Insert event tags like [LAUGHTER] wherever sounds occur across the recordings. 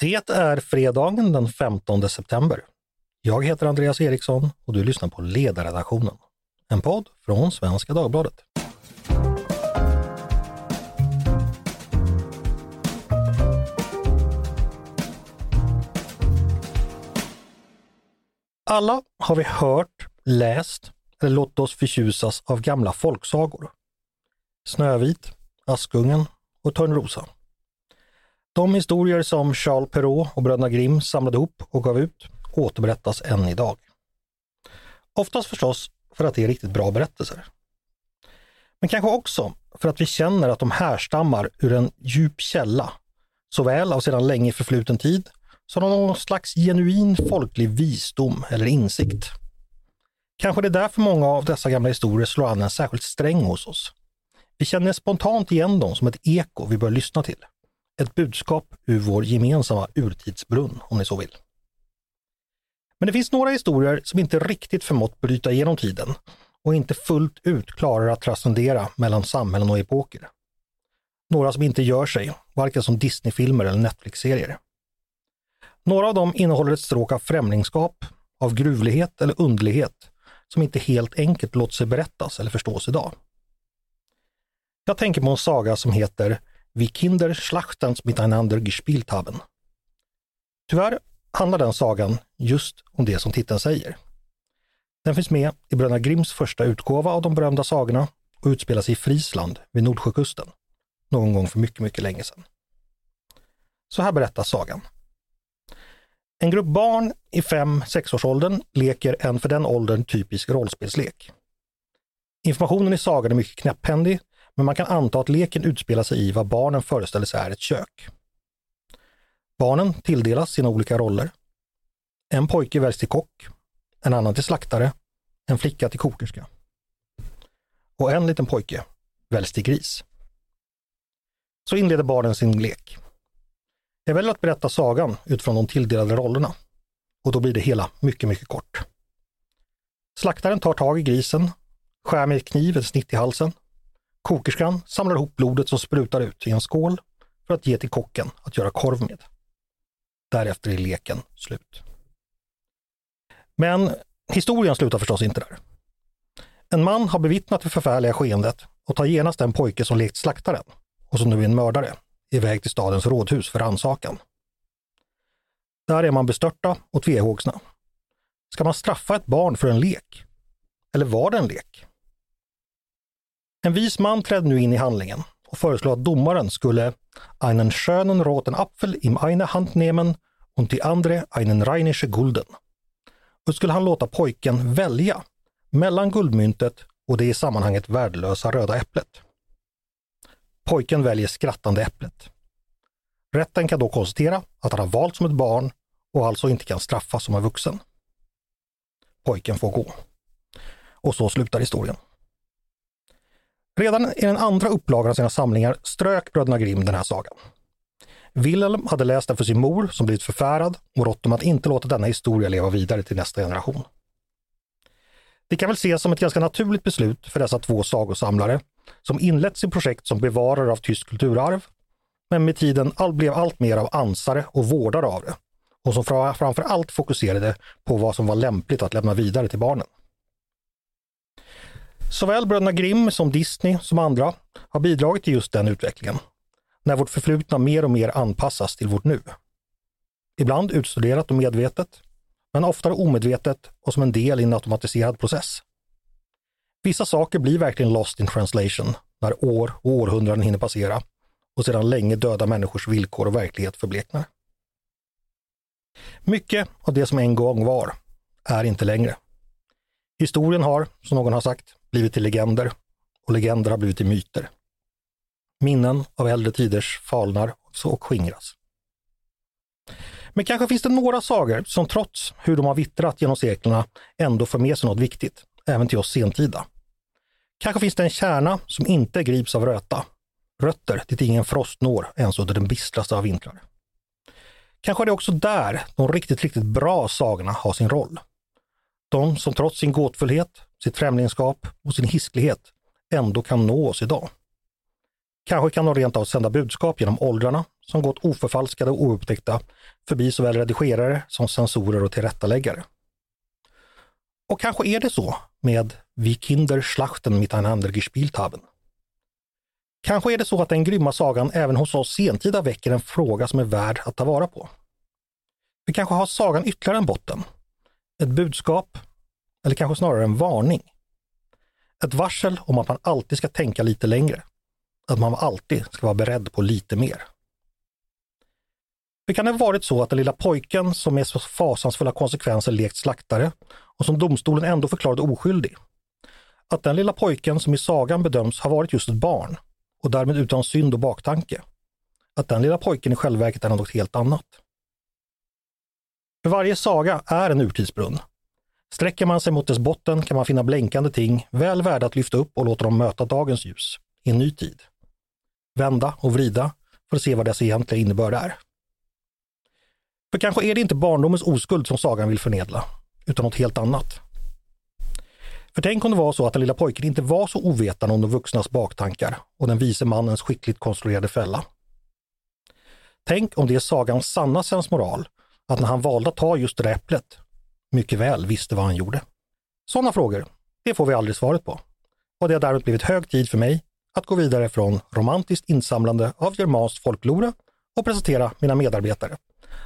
Det är fredagen den 15 september. Jag heter Andreas Eriksson och du lyssnar på Ledarredaktionen, en podd från Svenska Dagbladet. Alla har vi hört, läst eller låtit oss förtjusas av gamla folksagor. Snövit, Askungen och Törnrosa. De historier som Charles Perrault och bröderna Grimm samlade ihop och gav ut återberättas än idag. Oftast förstås för att det är riktigt bra berättelser. Men kanske också för att vi känner att de härstammar ur en djup källa, såväl av sedan länge förfluten tid som av någon slags genuin folklig visdom eller insikt. Kanske det är därför många av dessa gamla historier slår an en särskild sträng hos oss. Vi känner spontant igen dem som ett eko vi bör lyssna till. Ett budskap ur vår gemensamma urtidsbrunn, om ni så vill. Men det finns några historier som inte riktigt förmått bryta igenom tiden och inte fullt ut klarar att transcendera mellan samhällen och epoker. Några som inte gör sig, varken som Disneyfilmer eller Netflix-serier. Några av dem innehåller ett stråk av främlingskap, av gruvlighet eller underlighet som inte helt enkelt låter sig berättas eller förstås idag. Jag tänker på en saga som heter Wie Kinder Schlachtens miteinander gespielt haben. Tyvärr handlar den sagan just om det som titeln säger. Den finns med i Bröderna Grimms första utgåva av de berömda sagorna och utspelar sig i Friesland vid Nordsjökusten, någon gång för mycket, mycket länge sedan. Så här berättas sagan. En grupp barn i 5-6-årsåldern leker en för den åldern typisk rollspelslek. Informationen i sagan är mycket knäpphändig, men man kan anta att leken utspelar sig i vad barnen föreställer sig är ett kök. Barnen tilldelas sina olika roller. En pojke väljs till kock, en annan till slaktare, en flicka till kokerska. Och en liten pojke väljs till gris. Så inleder barnen sin lek. Jag väljer att berätta sagan utifrån de tilldelade rollerna. Och då blir det hela mycket, mycket kort. Slaktaren tar tag i grisen, skär med kniv ett snitt i halsen. Kokerskan samlar ihop blodet som sprutar ut i en skål för att ge till kocken att göra korv med. Därefter är leken slut. Men historien slutar förstås inte där. En man har bevittnat det förfärliga skeendet och tar genast den pojke som lekt slaktaren och som nu är en mördare iväg till stadens rådhus för rannsakan. Där är man bestörta och tvehågsna. Ska man straffa ett barn för en lek? Eller var det en lek? En vis man trädde nu in i handlingen och föreslog att domaren skulle einen schönen roten Apfel im eine Hand nehmen und die andre einen rheinische Gulden. Och skulle han låta pojken välja mellan guldmyntet och det i sammanhanget värdelösa röda äpplet. Pojken väljer skrattande äpplet. Rätten kan då konstatera att han har valt som ett barn och alltså inte kan straffas som en vuxen. Pojken får gå. Och så slutar historien. Redan i den andra upplagan av sina samlingar strök bröderna Grimm den här sagan. Wilhelm hade läst den för sin mor som blivit förfärad och rått om att inte låta denna historia leva vidare till nästa generation. Det kan väl ses som ett ganska naturligt beslut för dessa två sagosamlare som inlett sitt projekt som bevarare av tysk kulturarv, men med tiden all, blev allt mer av ansare och vårdare av det och som framför allt fokuserade på vad som var lämpligt att lämna vidare till barnen. Såväl bröderna Grimm som Disney som andra har bidragit till just den utvecklingen, när vårt förflutna mer och mer anpassas till vårt nu. Ibland utstuderat och medvetet, men oftare omedvetet och som en del i en automatiserad process. Vissa saker blir verkligen lost in translation när år och århundraden hinner passera och sedan länge döda människors villkor och verklighet förbleknar. Mycket av det som en gång var är inte längre. Historien har, som någon har sagt, blivit till legender och legender har blivit till myter. Minnen av äldre tiders falnar och skingras. Men kanske finns det några sagor som trots hur de har vittrat genom seklerna ändå för med sig något viktigt, även till oss sentida. Kanske finns det en kärna som inte grips av röta, rötter dit ingen frost når ens under den bistraste av vintrar. Kanske är det också där de riktigt, riktigt bra sagorna har sin roll. De som trots sin gåtfullhet, sitt främlingskap och sin hisklighet ändå kan nå oss idag. Kanske kan de rent av sända budskap genom åldrarna som gått oförfalskade och oupptäckta förbi såväl redigerare som censorer och tillrättaläggare. Och kanske är det så med Vi Kinder Schlachten miteinander gespielt haben. Kanske är det så att den grymma sagan även hos oss sentida väcker en fråga som är värd att ta vara på. Vi kanske har sagan ytterligare en botten. Ett budskap, eller kanske snarare en varning. Ett varsel om att man alltid ska tänka lite längre. Att man alltid ska vara beredd på lite mer. Det kan ha varit så att den lilla pojken som med så fasansfulla konsekvenser lekt slaktare och som domstolen ändå förklarade oskyldig. Att den lilla pojken som i sagan bedöms ha varit just ett barn och därmed utan synd och baktanke. Att den lilla pojken i själva verket är något helt annat. För varje saga är en urtidsbrunn. Sträcker man sig mot dess botten kan man finna blänkande ting väl värda att lyfta upp och låta dem möta dagens ljus i en ny tid. Vända och vrida för att se vad dess egentliga innebörd är. För kanske är det inte barndomens oskuld som sagan vill förnedla, utan något helt annat. För tänk om det var så att den lilla pojken inte var så ovetande om de vuxnas baktankar och den vise mannens skickligt konstruerade fälla. Tänk om det är sagans sanna sensmoral, att när han valde att ta just det där äpplet, mycket väl visste vad han gjorde. Sådana frågor, det får vi aldrig svaret på. Och det har därmed blivit hög tid för mig att gå vidare från romantiskt insamlande av germanskt folklore och presentera mina medarbetare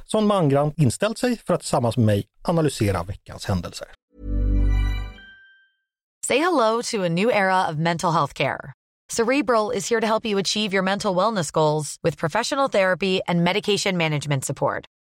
som mangrant inställt sig för att tillsammans med mig analysera veckans händelser. Say hello to a new era of mental health care. Cerebral is here to help you achieve your mental wellness goals with professional therapy and medication management support.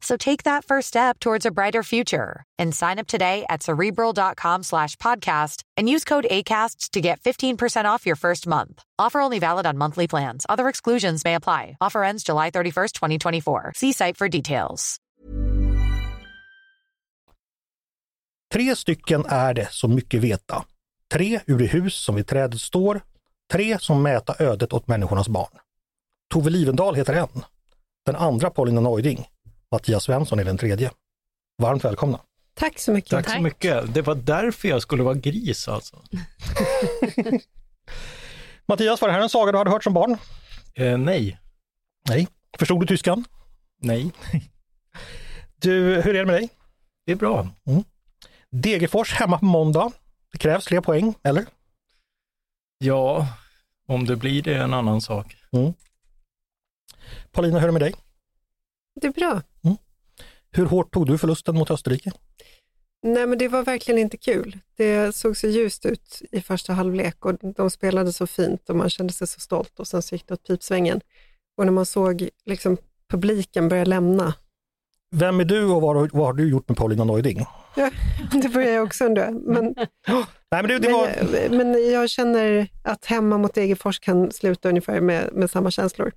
So take that first step towards a brighter future and sign up today at cerebral.com slash podcast and use code ACasts to get 15% off your first month. Offer only valid on monthly plans. Other exclusions may apply. Offer ends July 31st, 2024. See site for details. Tre stycken är det som mycket veta. Tre ur det hus som vid trädet står. Tre som mäta ödet åt människornas barn. Tove Livendal heter en. Den andra Paulina Neuding. Mattias Svensson är den tredje. Varmt välkomna! Tack så mycket. Tack så mycket. Det var därför jag skulle vara gris alltså. [LAUGHS] Mattias, var det här en saga du hade hört som barn? Eh, nej. Nej. Förstod du tyskan? Nej. Du, hur är det med dig? Det är bra. Degerfors hemma på måndag. Det krävs fler poäng, eller? Ja, om det blir det är en annan sak. Paulina, hur är det med dig? Det är bra. Hur hårt tog du förlusten mot Österrike? Nej, men det var verkligen inte kul. Det såg så ljust ut i första halvlek och de spelade så fint och man kände sig så stolt och sen så gick det åt pipsvängen. Och när man såg liksom, publiken börja lämna, Vem är du och vad, har- vad har du gjort med Paulina Neuding? ja, [LAUGHS] det börjar jag också undra. Men, Nej, men det, det var... men, jag, men jag känner att hemma mot Degerfors kan sluta ungefär med, med samma känslor.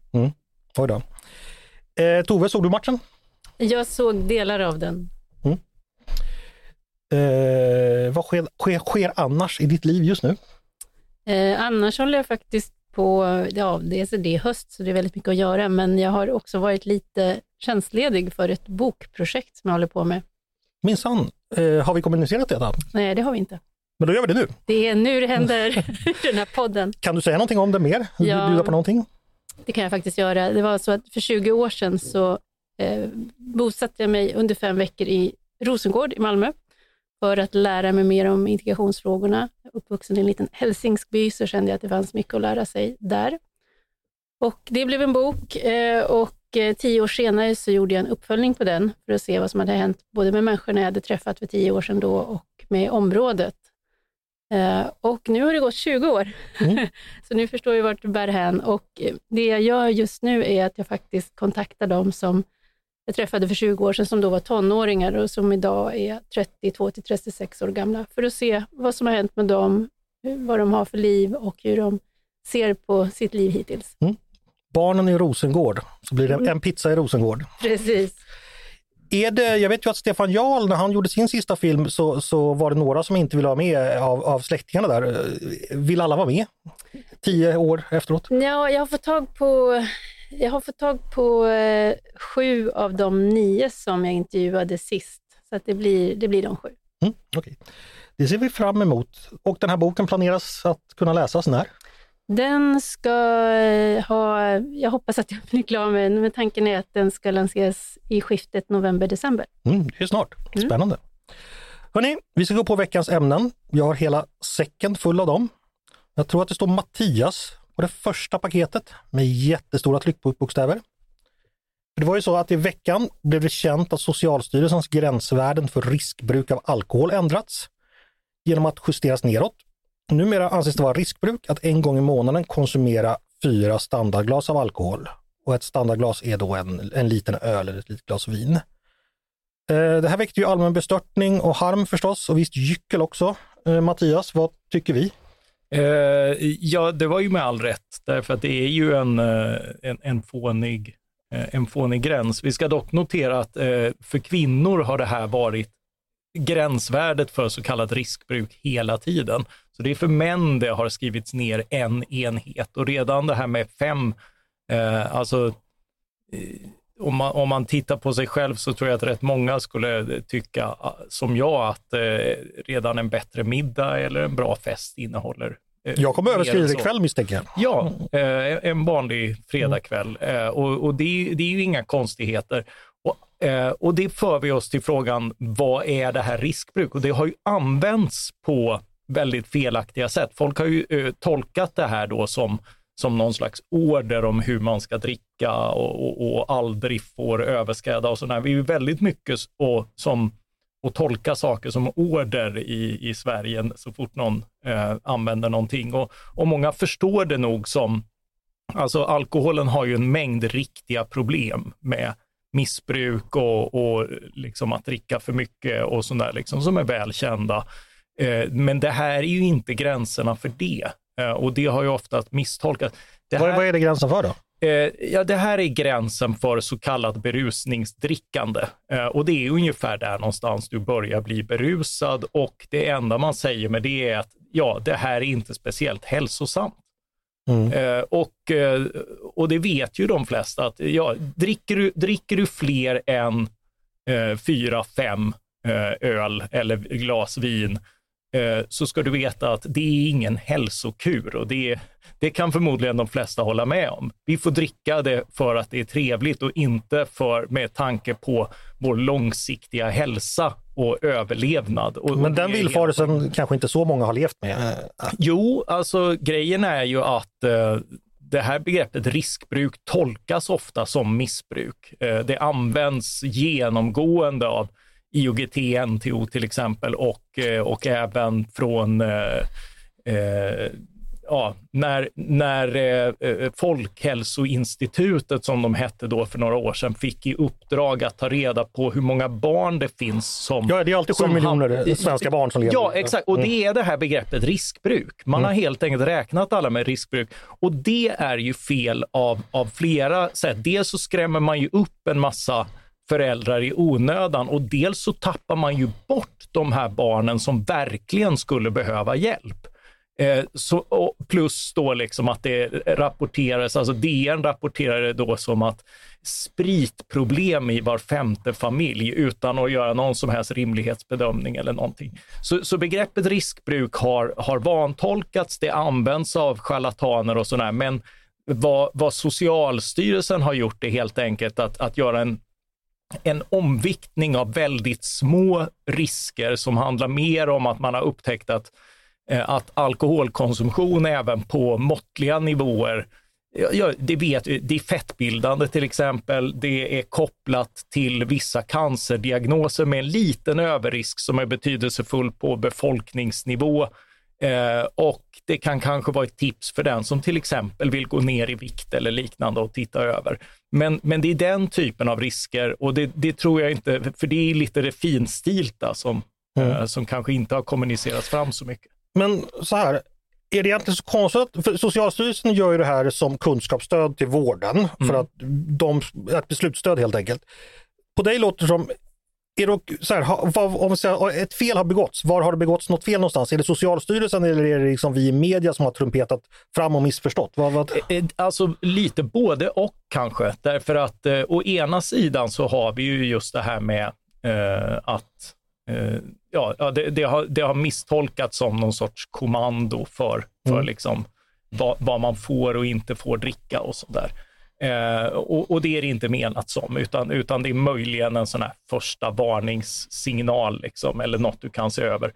Oj då. Eh, Tove, såg du matchen? Jag såg delar av den. Eh, vad sker, sker, sker annars i ditt liv just nu? Eh, annars håller jag faktiskt på, ja, det är, det höst så det är väldigt mycket att göra, men jag har också varit lite tjänstledig för ett bokprojekt som jag håller på med. Minsann, eh, har vi kommunicerat detta? Nej, det har vi inte. Men då gör vi det nu. Det är nu det händer [LAUGHS] den här podden. Kan du säga någonting om det mer? Ja. du bjuda på någonting? Det kan jag faktiskt göra. Det var så att för 20 år sedan så eh, bosatte jag mig under fem veckor i Rosengård i Malmö för att lära mig mer om integrationsfrågorna. Uppvuxen i en liten hälsingsby så kände jag att det fanns mycket att lära sig där. Och det blev en bok eh, och eh, tio år senare så gjorde jag en uppföljning på den för att se vad som hade hänt både med människorna jag hade träffat för tio år sedan då och med området. Eh, Och nu har det gått 20 år, [LAUGHS] så nu förstår jag vart det bär hän. Och eh, det jag gör just nu är att jag faktiskt kontaktar dem som jag träffade för 20 år sedan, som då var tonåringar och som idag är 32 till 36 år gamla, för att se vad som har hänt med dem, hur- vad de har för liv och hur de ser på sitt liv hittills. Barnen i Rosengård, så blir det en pizza i Rosengård. Precis. Är det, jag vet ju att Stefan Jarl, när han gjorde sin sista film så, så var det några som inte ville vara med av, av släktingarna där. Vill alla vara med? Tio år efteråt? Ja, jag har fått tag på, jag har fått tag på eh, sju av de nio som jag intervjuade sist. Så att det, blir, det blir de sju. Mm, okay. Det ser vi fram emot. Och den här boken planeras att kunna läsas när? Den ska eh, ha, jag hoppas att jag blir klar med den, men tanken är att den ska lanseras i skiftet november-december. Mm, det är snart. Mm. Spännande. Mm. Hörni, vi ska gå på veckans ämnen. Jag har hela säcken full av dem. Jag tror att det står Mattias på det första paketet med jättestora tryckbokstäver. Det var ju så att i veckan blev det känt att Socialstyrelsens gränsvärden för riskbruk av alkohol ändrats genom att justeras neråt Numera anses det vara riskbruk att en gång i månaden konsumera fyra standardglas av alkohol. Och ett standardglas är då en, en liten öl eller ett litet glas vin. Eh, det här väckte ju allmän bestörtning och harm förstås och visst gyckel också. Eh, Mattias, vad tycker vi? Eh, ja, det var ju med all rätt, därför att det är ju en, en, en, fånig, en fånig gräns. Vi ska dock notera att för kvinnor har det här varit gränsvärdet för så kallat riskbruk hela tiden. Så det är för män det har skrivits ner en enhet och redan det här med fem, eh, alltså eh, om man, om man tittar på sig själv så tror jag att rätt många skulle tycka eh, som jag att eh, redan en bättre middag eller en bra fest innehåller eh, jag kommer överskrida det ikväll misstänker jag. Ja, eh, en vanlig fredagkväll. Eh, och, och det, det, är ju inga konstigheter. Och, eh, och det för vi oss till frågan, vad är det här riskbruk? Och det har ju använts på väldigt felaktiga sätt. Folk har ju eh, tolkat det här då som, som någon slags order om hur man ska dricka och, och, och aldrig får överskräda och sådär. Vi är väldigt mycket och, som och tolka saker som order i, i Sverige så fort någon eh, använder någonting. Och, och många förstår det nog som, alltså alkoholen har ju en mängd riktiga problem med missbruk och, och liksom att dricka för mycket och sådär liksom, som är välkända. Eh, men det här är ju inte gränserna för det eh, och det har ju ofta misstolkats. Här, vad är det gränsen för då? Eh, ja, det här är gränsen för så kallat berusningsdrickande och det är ungefär där någonstans du börjar bli berusad och det enda man säger med det är att ja, det här är inte speciellt hälsosamt. Mm. Eh, och, eh, och det vet ju de flesta att ja, dricker, du, dricker du fler än eh, fyra, fem öl eller glas vin så ska du veta att det är ingen hälsokur och det, det kan förmodligen de flesta hålla med om. Vi får dricka det för att det är trevligt och inte för med tanke på vår långsiktiga hälsa och överlevnad. Och, Men den villfarelsen helt... kanske inte så många har levt med? Jo, alltså grejen är ju att eh, det här begreppet riskbruk tolkas ofta som missbruk. Eh, det används genomgående av IOGT, NTO till exempel och, eh, och även från eh, eh, ja, när, när eh, Folkhälsoinstitutet, som de hette då för några år sedan, fick i uppdrag att ta reda på hur många barn det finns som... Ja, det är alltid sju miljoner har, svenska barn som lever. Ja, exakt. Och det mm. är det här begreppet riskbruk. Man mm. har helt enkelt räknat alla med riskbruk. Och det är ju fel av, av flera sätt. Dels så skrämmer man ju upp en massa föräldrar i onödan och dels så tappar man ju bort de här barnen som verkligen skulle behöva hjälp. Eh, så, plus då liksom att det rapporteras, alltså DN rapporterade då som att spritproblem i var femte familj utan att göra någon som helst rimlighetsbedömning eller någonting. Så, så begreppet riskbruk har, har vantolkats, det används av charlataner och sådär, men vad, vad Socialstyrelsen har gjort är helt enkelt att, att göra en en omviktning av väldigt små risker som handlar mer om att man har upptäckt att, eh, att alkoholkonsumtion även på måttliga nivåer Ja, det vet Det är fettbildande till exempel. Det är kopplat till vissa cancerdiagnoser med en liten överrisk som är betydelsefull på befolkningsnivå. Eh, och det kan kanske vara ett tips för den som till exempel vill gå ner i vikt eller liknande och titta över. Men, men det är den typen av risker och det, det tror jag inte, för det är lite det finstilta som, mm. eh, som kanske inte har kommunicerats fram så mycket. Men så här, är det egentligen så konstigt? För Socialstyrelsen gör ju det här som kunskapsstöd till vården, Mm. för att de, ett beslutsstöd helt enkelt. På dig låter det som, är det, så här, om ett fel har begåtts, var har det begåtts något fel någonstans? Är det Socialstyrelsen eller är det liksom vi i media som har trumpetat fram och missförstått? Vad, vad? Eh, Alltså lite både och kanske. Därför att eh, å ena sidan så har vi ju just det här med eh, att eh, ja, ja, det, det, har, det har misstolkats som någon sorts kommando för, för Mm. liksom vad, vad man får och inte får dricka och sådär. Eh, Eh, och, och det är det inte menat som, utan, utan det är möjligen en sån här första varningssignal liksom, eller något du kan se över.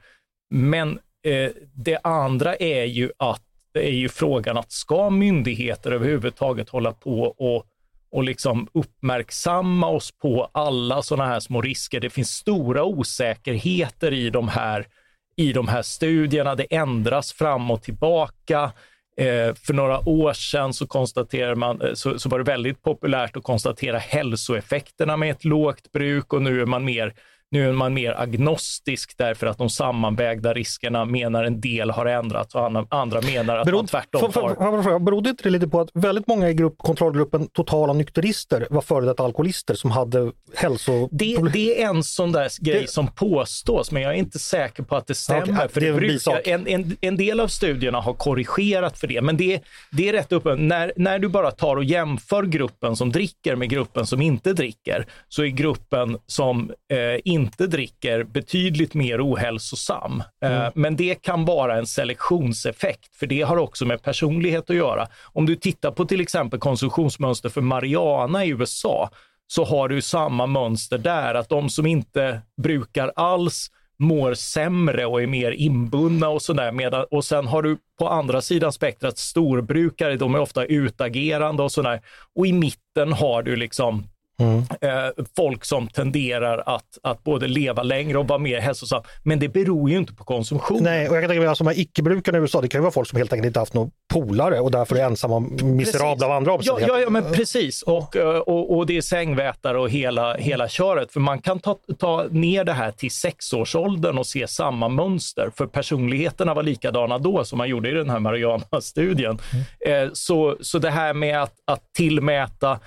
Men eh, det andra är ju att det är ju frågan att ska myndigheter överhuvudtaget hålla på och, och liksom uppmärksamma oss på alla sådana här små risker? Det finns stora osäkerheter i de här, i de här studierna. Det ändras fram och tillbaka. Eh, för några år sedan så, konstaterade man, eh, så, så var det väldigt populärt att konstatera hälsoeffekterna med ett lågt bruk och nu är man mer nu är man mer agnostisk därför att de sammanvägda riskerna menar en del har ändrats och andra, menar att man tvärtom för, har... för, för, berodde inte det lite på att väldigt många i grupp, kontrollgruppen totala nykterister var före detta alkoholister som hade hälso... Det, det är en sån där grej Det- som påstås, men jag är inte säker på att det stämmer. Okej, för det det en brukar, en, en, en del av studierna har korrigerat för det, men det, det är rätt uppe. När, när du bara tar och jämför gruppen som dricker med gruppen som inte dricker, så är gruppen som eh, inte dricker betydligt mer ohälsosam. Eh, men det kan vara en selektionseffekt, för det har också med personlighet att göra. Om du tittar på till exempel konsumtionsmönster för marijuana i USA, så har du samma mönster där, att de som inte brukar alls mår sämre och är mer inbundna och sådär. Medan, och sen har du på andra sidan spektrat storbrukare, de är ofta utagerande och sådär. Och i mitten har du liksom eh, folk som tenderar att, att både leva längre och vara mer hälsosam. Men det beror ju inte på konsumtion. Nej, och jag kan tänka mig att de här icke-brukarna i USA, det kan ju vara folk som helt enkelt inte haft någon polare och därför är ensamma och miserabla av andra Ja, omständigheter. ja, ja, men precis. Och, eh, och, och det är sängvätare och hela, hela köret. För man kan ta, ta ner det här till sexårsåldern och se samma mönster. För personligheterna var likadana då som man gjorde i den här Mariana-studien. Eh, Så, så det här med att, att tillmäta,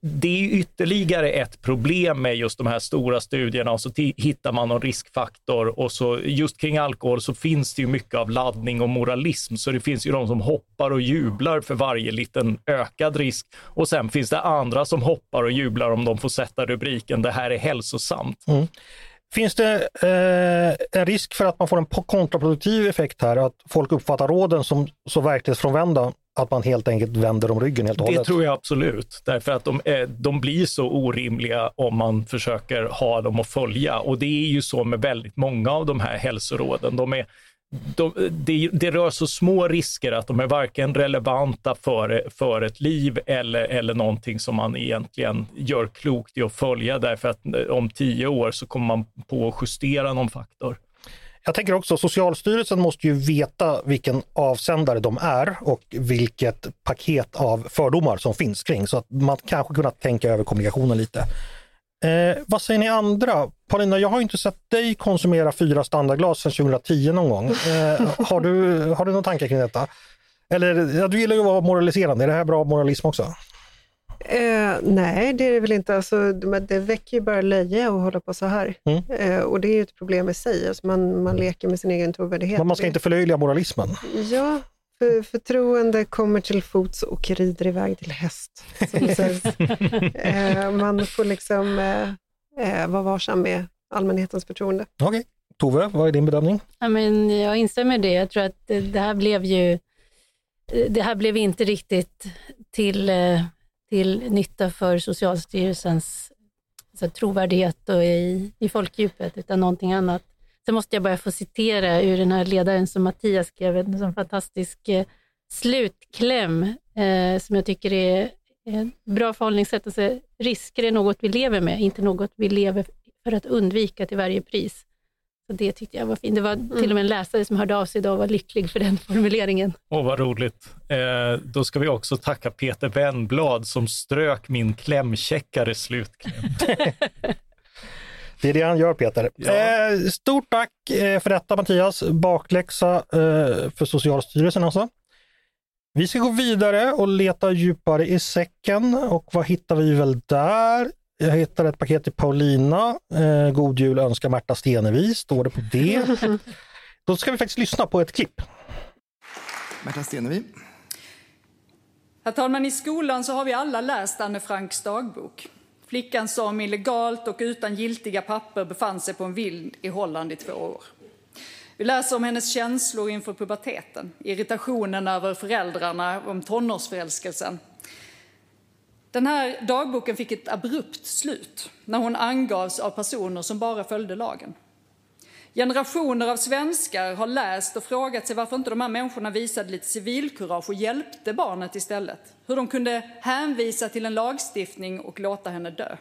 det är ytterligare ett problem med just de här stora studierna och så hittar man någon riskfaktor och så just kring alkohol så finns det ju mycket av laddning och moralism. Så det finns ju de som hoppar och jublar för varje liten ökad risk och sen finns det andra som hoppar och jublar om de får sätta rubriken det här är hälsosamt. Mm. Finns det eh, en risk för att man får en kontraproduktiv effekt här, att folk uppfattar råden som så verklighetsfrånvända att man helt enkelt vänder om ryggen helt och Det hållet? tror jag absolut, därför att de, eh, de blir så orimliga om man försöker ha dem att följa. Och det är ju så med väldigt många av de här hälsoråden. De är, de, det, det rör så små risker att de är varken relevanta för, för ett liv eller, eller någonting som man egentligen gör klokt i att följa, därför att eh, om tio år så kommer man på att justera någon faktor. Jag tänker också, Socialstyrelsen måste ju veta vilken avsändare de är och vilket paket av fördomar som finns kring så att man kanske kunnat tänka över kommunikationen lite. Eh, vad säger ni andra? Paulina, jag har inte sett dig konsumera fyra standardglas sedan 2010 någon gång. Eh, har, du, har du någon tanke kring detta? Eller, ja, du gillar ju att vara moraliserande, är det här bra moralism också? Eh, nej, det är det väl inte. Alltså, det väcker ju bara löje att hålla på så här. Mm. Eh, och det är ju ett problem i sig. Alltså man, man leker med sin egen trovärdighet. Men man ska inte förlöjliga moralismen. Ja, för, förtroende kommer till fots och rider iväg till häst. [LAUGHS] Eh, man får liksom eh, eh, vara varsam med allmänhetens förtroende. Okej, Tove, vad är din bedömning? Ja, men jag instämmer i det. Jag tror att det det här blev ju det här blev inte riktigt till, eh, till nytta för Socialstyrelsens alltså, trovärdighet och i, i folkdjupet, utan någonting annat. Sen måste jag bara få citera ur den här ledaren som Mattias skrev, en sån fantastisk eh, slutkläm eh, som jag tycker är ett bra förhållningssätt. Alltså, risker är något vi lever med, inte något vi lever för att undvika till varje pris. Så det tyckte jag var fint. Det var till och med en läsare som hörde av sig idag och var lycklig för den [LAUGHS] formuleringen. Åh, vad roligt. Eh, då ska vi också tacka Peter Wennblad som strök min klämkäckare slutkläm. Det [LAUGHS] Det är det han gör Peter. Ja. Eh, stort tack eh, för detta Mattias. Bakläxa eh, för Socialstyrelsen alltså. Vi ska gå vidare och leta djupare i säcken och vad hittar vi väl där? Jag hittar ett paket till Paulina. Eh, God jul önskar Märta Stenevi, står det på det. [LAUGHS] Då ska vi faktiskt lyssna på ett klipp. Märta Stenevi. Herr talman, i skolan så har vi alla läst Anne Franks dagbok. Flickan som illegalt och utan giltiga papper befann sig på en vild i Holland i två år. Vi läser om hennes känslor inför puberteten, irritationen över föräldrarna, om tonårsförälskelsen. Den här dagboken fick ett abrupt slut när hon angavs av personer som bara följde lagen. Generationer av svenskar har läst och frågat sig varför inte de här människorna visade lite civilkurage och hjälpte barnet istället. Hur de kunde hänvisa till en lagstiftning och låta henne dö.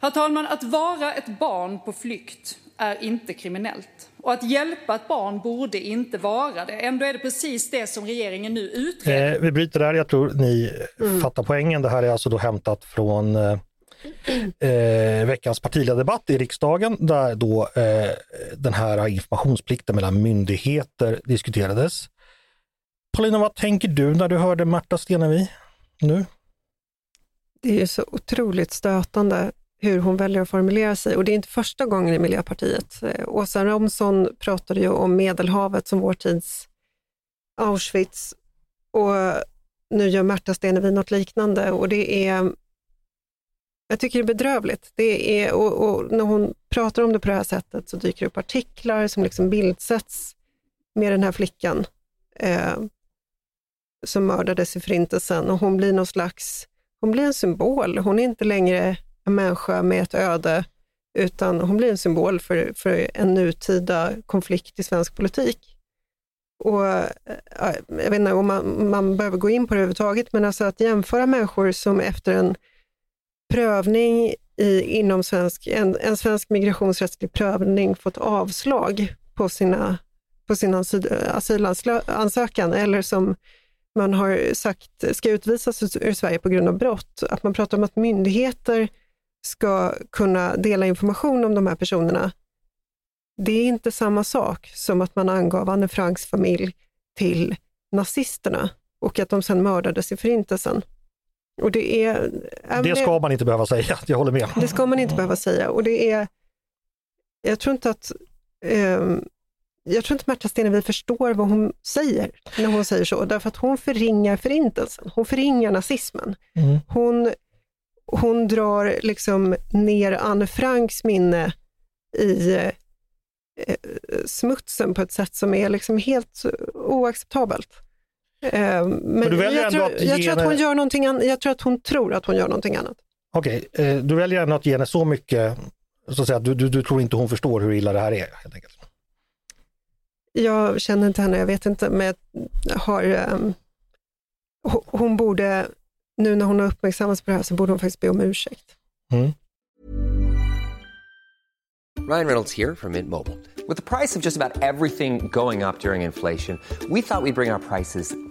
Herr talman, att vara ett barn på flykt är inte kriminellt. Och att hjälpa ett barn borde inte vara det. Ändå är det precis det som regeringen nu utreder. Eh, vi bryter där, jag tror ni fattar poängen. Det här är alltså då hämtat från eh, eh, veckans partiledardebatt i riksdagen där då eh, den här informationsplikten mellan myndigheter diskuterades. Paulina, vad tänker du när du hörde Märta Stenevi nu? Det är så otroligt stötande hur hon väljer att formulera sig och det är inte första gången i Miljöpartiet. Eh, Åsa Romson pratade ju om Medelhavet som vår tids Auschwitz och nu gör Märta Stenevi något liknande och det är jag tycker det är bedrövligt. Det är, och, och när hon pratar om det på det här sättet så dyker det upp artiklar som liksom bildsätts med den här flickan eh, som mördades i Förintelsen och hon blir någon slags, hon blir en symbol. Hon är inte längre en människa med ett öde, utan hon blir en symbol för, för en nutida konflikt i svensk politik. Och, eh, jag vet inte om man, man behöver gå in på det överhuvudtaget, men alltså att jämföra människor som efter en prövning i, inom svensk, en, en svensk migrationsrättslig prövning fått avslag på, sina, på sin asylansökan eller som man har sagt ska utvisas ur Sverige på grund av brott. Att man pratar om att myndigheter ska kunna dela information om de här personerna. Det är inte samma sak som att man angav Anne Franks familj till nazisterna och att de sedan mördades i Förintelsen. Och det, är, Det ska man inte behöva säga, jag håller med. det ska man inte behöva säga. Och det är, jag tror inte att ehm, jag tror inte Märta Stenevi förstår vad hon säger när hon säger så, därför att hon förringar förintelsen, hon förringar nazismen. Mm. Hon, hon drar liksom ner Anne Franks minne i eh, smutsen på ett sätt som är liksom helt oacceptabelt. Eh, men väljer jag, tror, att jag, tror att hon gör någonting an- jag tror att hon tror att hon gör någonting annat. Okej, eh, du väljer ändå att ge henne så mycket, så att säga, du, du, du tror inte hon förstår hur illa det här är helt enkelt. Jag känner inte henne, jag vet inte, men jag har, ho- hon borde, nu när hon har uppmärksammats på det här, så borde hon faktiskt be om ursäkt. Mm. Ryan Reynolds here from Mint Mobile. With the price of just about everything going up during inflation, we thought we'd bring our prices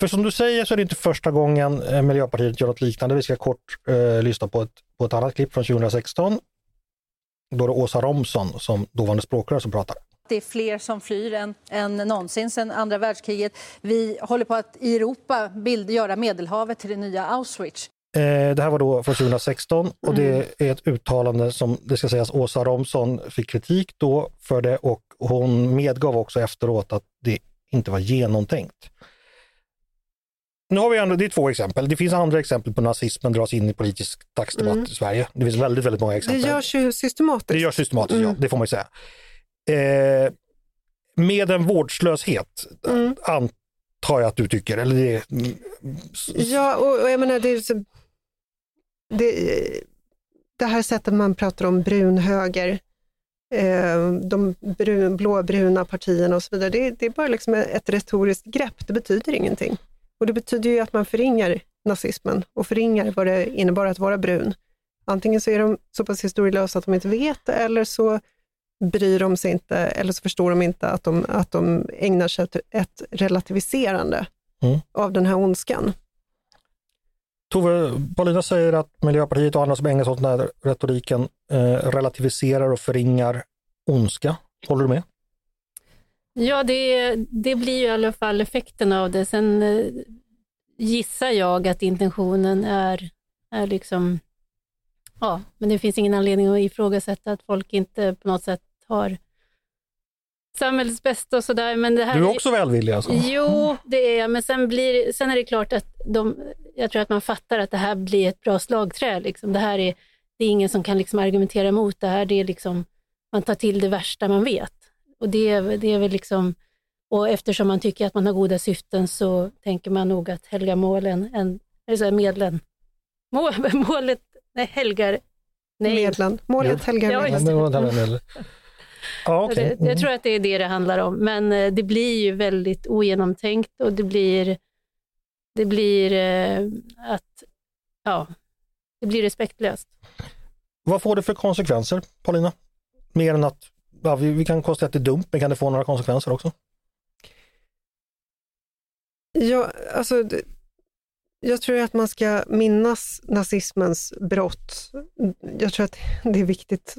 För som du säger så är det inte första gången eh, Miljöpartiet gör något liknande. Vi ska kort eh, lyssna på ett, på ett annat klipp från 2016. Då är det Åsa Romson som dåvarande språkrör som pratar. Det är fler som flyr än, än någonsin sedan andra världskriget. Vi håller på att i Europa bild, göra Medelhavet till det nya Auschwitz. Eh, det här var då från 2016 och det är ett uttalande som, det ska sägas, Åsa Romson fick kritik då för det och hon medgav också efteråt att det inte var genomtänkt. Nu har vi ändå, det är två exempel. Det finns andra exempel på nazismen dras in i politisk dagsdebatt i Sverige. Det finns väldigt, väldigt många Det exempel. görs ju systematiskt. Det görs systematiskt, Mm. ja, det får man ju säga. Eh, med en vårdslöshet, Mm. antar jag att du tycker, eller det, mm, Ja, och, och jag menar, det, så, det, det här sättet man pratar om brunhöger, eh, de brun, blåbruna partierna och så vidare. Det, det är bara liksom ett retoriskt grepp, det betyder ingenting. Och det betyder ju att man förringar nazismen och förringar vad det innebar att vara brun. Antingen så är de så pass historielösa att de inte vet eller så bryr de sig inte eller så förstår de inte att de, att de ägnar sig åt ett relativiserande Mm. av den här ondskan. Tove, Paulina säger att Miljöpartiet och andra som ägnar sig åt den här retoriken eh, relativiserar och förringar ondska. Håller du med? Ja, det, det blir ju i alla fall effekten av det. Sen eh, gissar jag att intentionen är, är liksom, ja, men det finns ingen anledning att ifrågasätta att folk inte på något sätt har samhällets bästa och sådär. Men det här Du är är- också välvillig alltså? Jo, det är jag, men sen, blir, sen är det klart att de, jag tror att man fattar att det här blir ett bra slagträ. Liksom. Det här är, det är ingen som kan liksom argumentera emot det här. Det är liksom, man tar till det värsta man vet. Och det, är- det är väl liksom, och eftersom man tycker att man har goda syften så tänker man nog att helga målen, en, eller medlen, mål, [LAUGHS] målet, nej, helgar, nej. Medlen. Målet helgar Ja, medlen. just det. Ja, [LAUGHS] okej. Det, jag tror att det är det det handlar om, men eh, det blir ju väldigt ogenomtänkt och det blir, det blir eh, att, ja, det blir respektlöst. Vad får det för konsekvenser, Paulina? Mer än att ja, vi, vi kan konstatera att det är dumt, men kan det få några konsekvenser också? Ja, alltså, jag tror att man ska minnas nazismens brott. Jag tror att det är viktigt.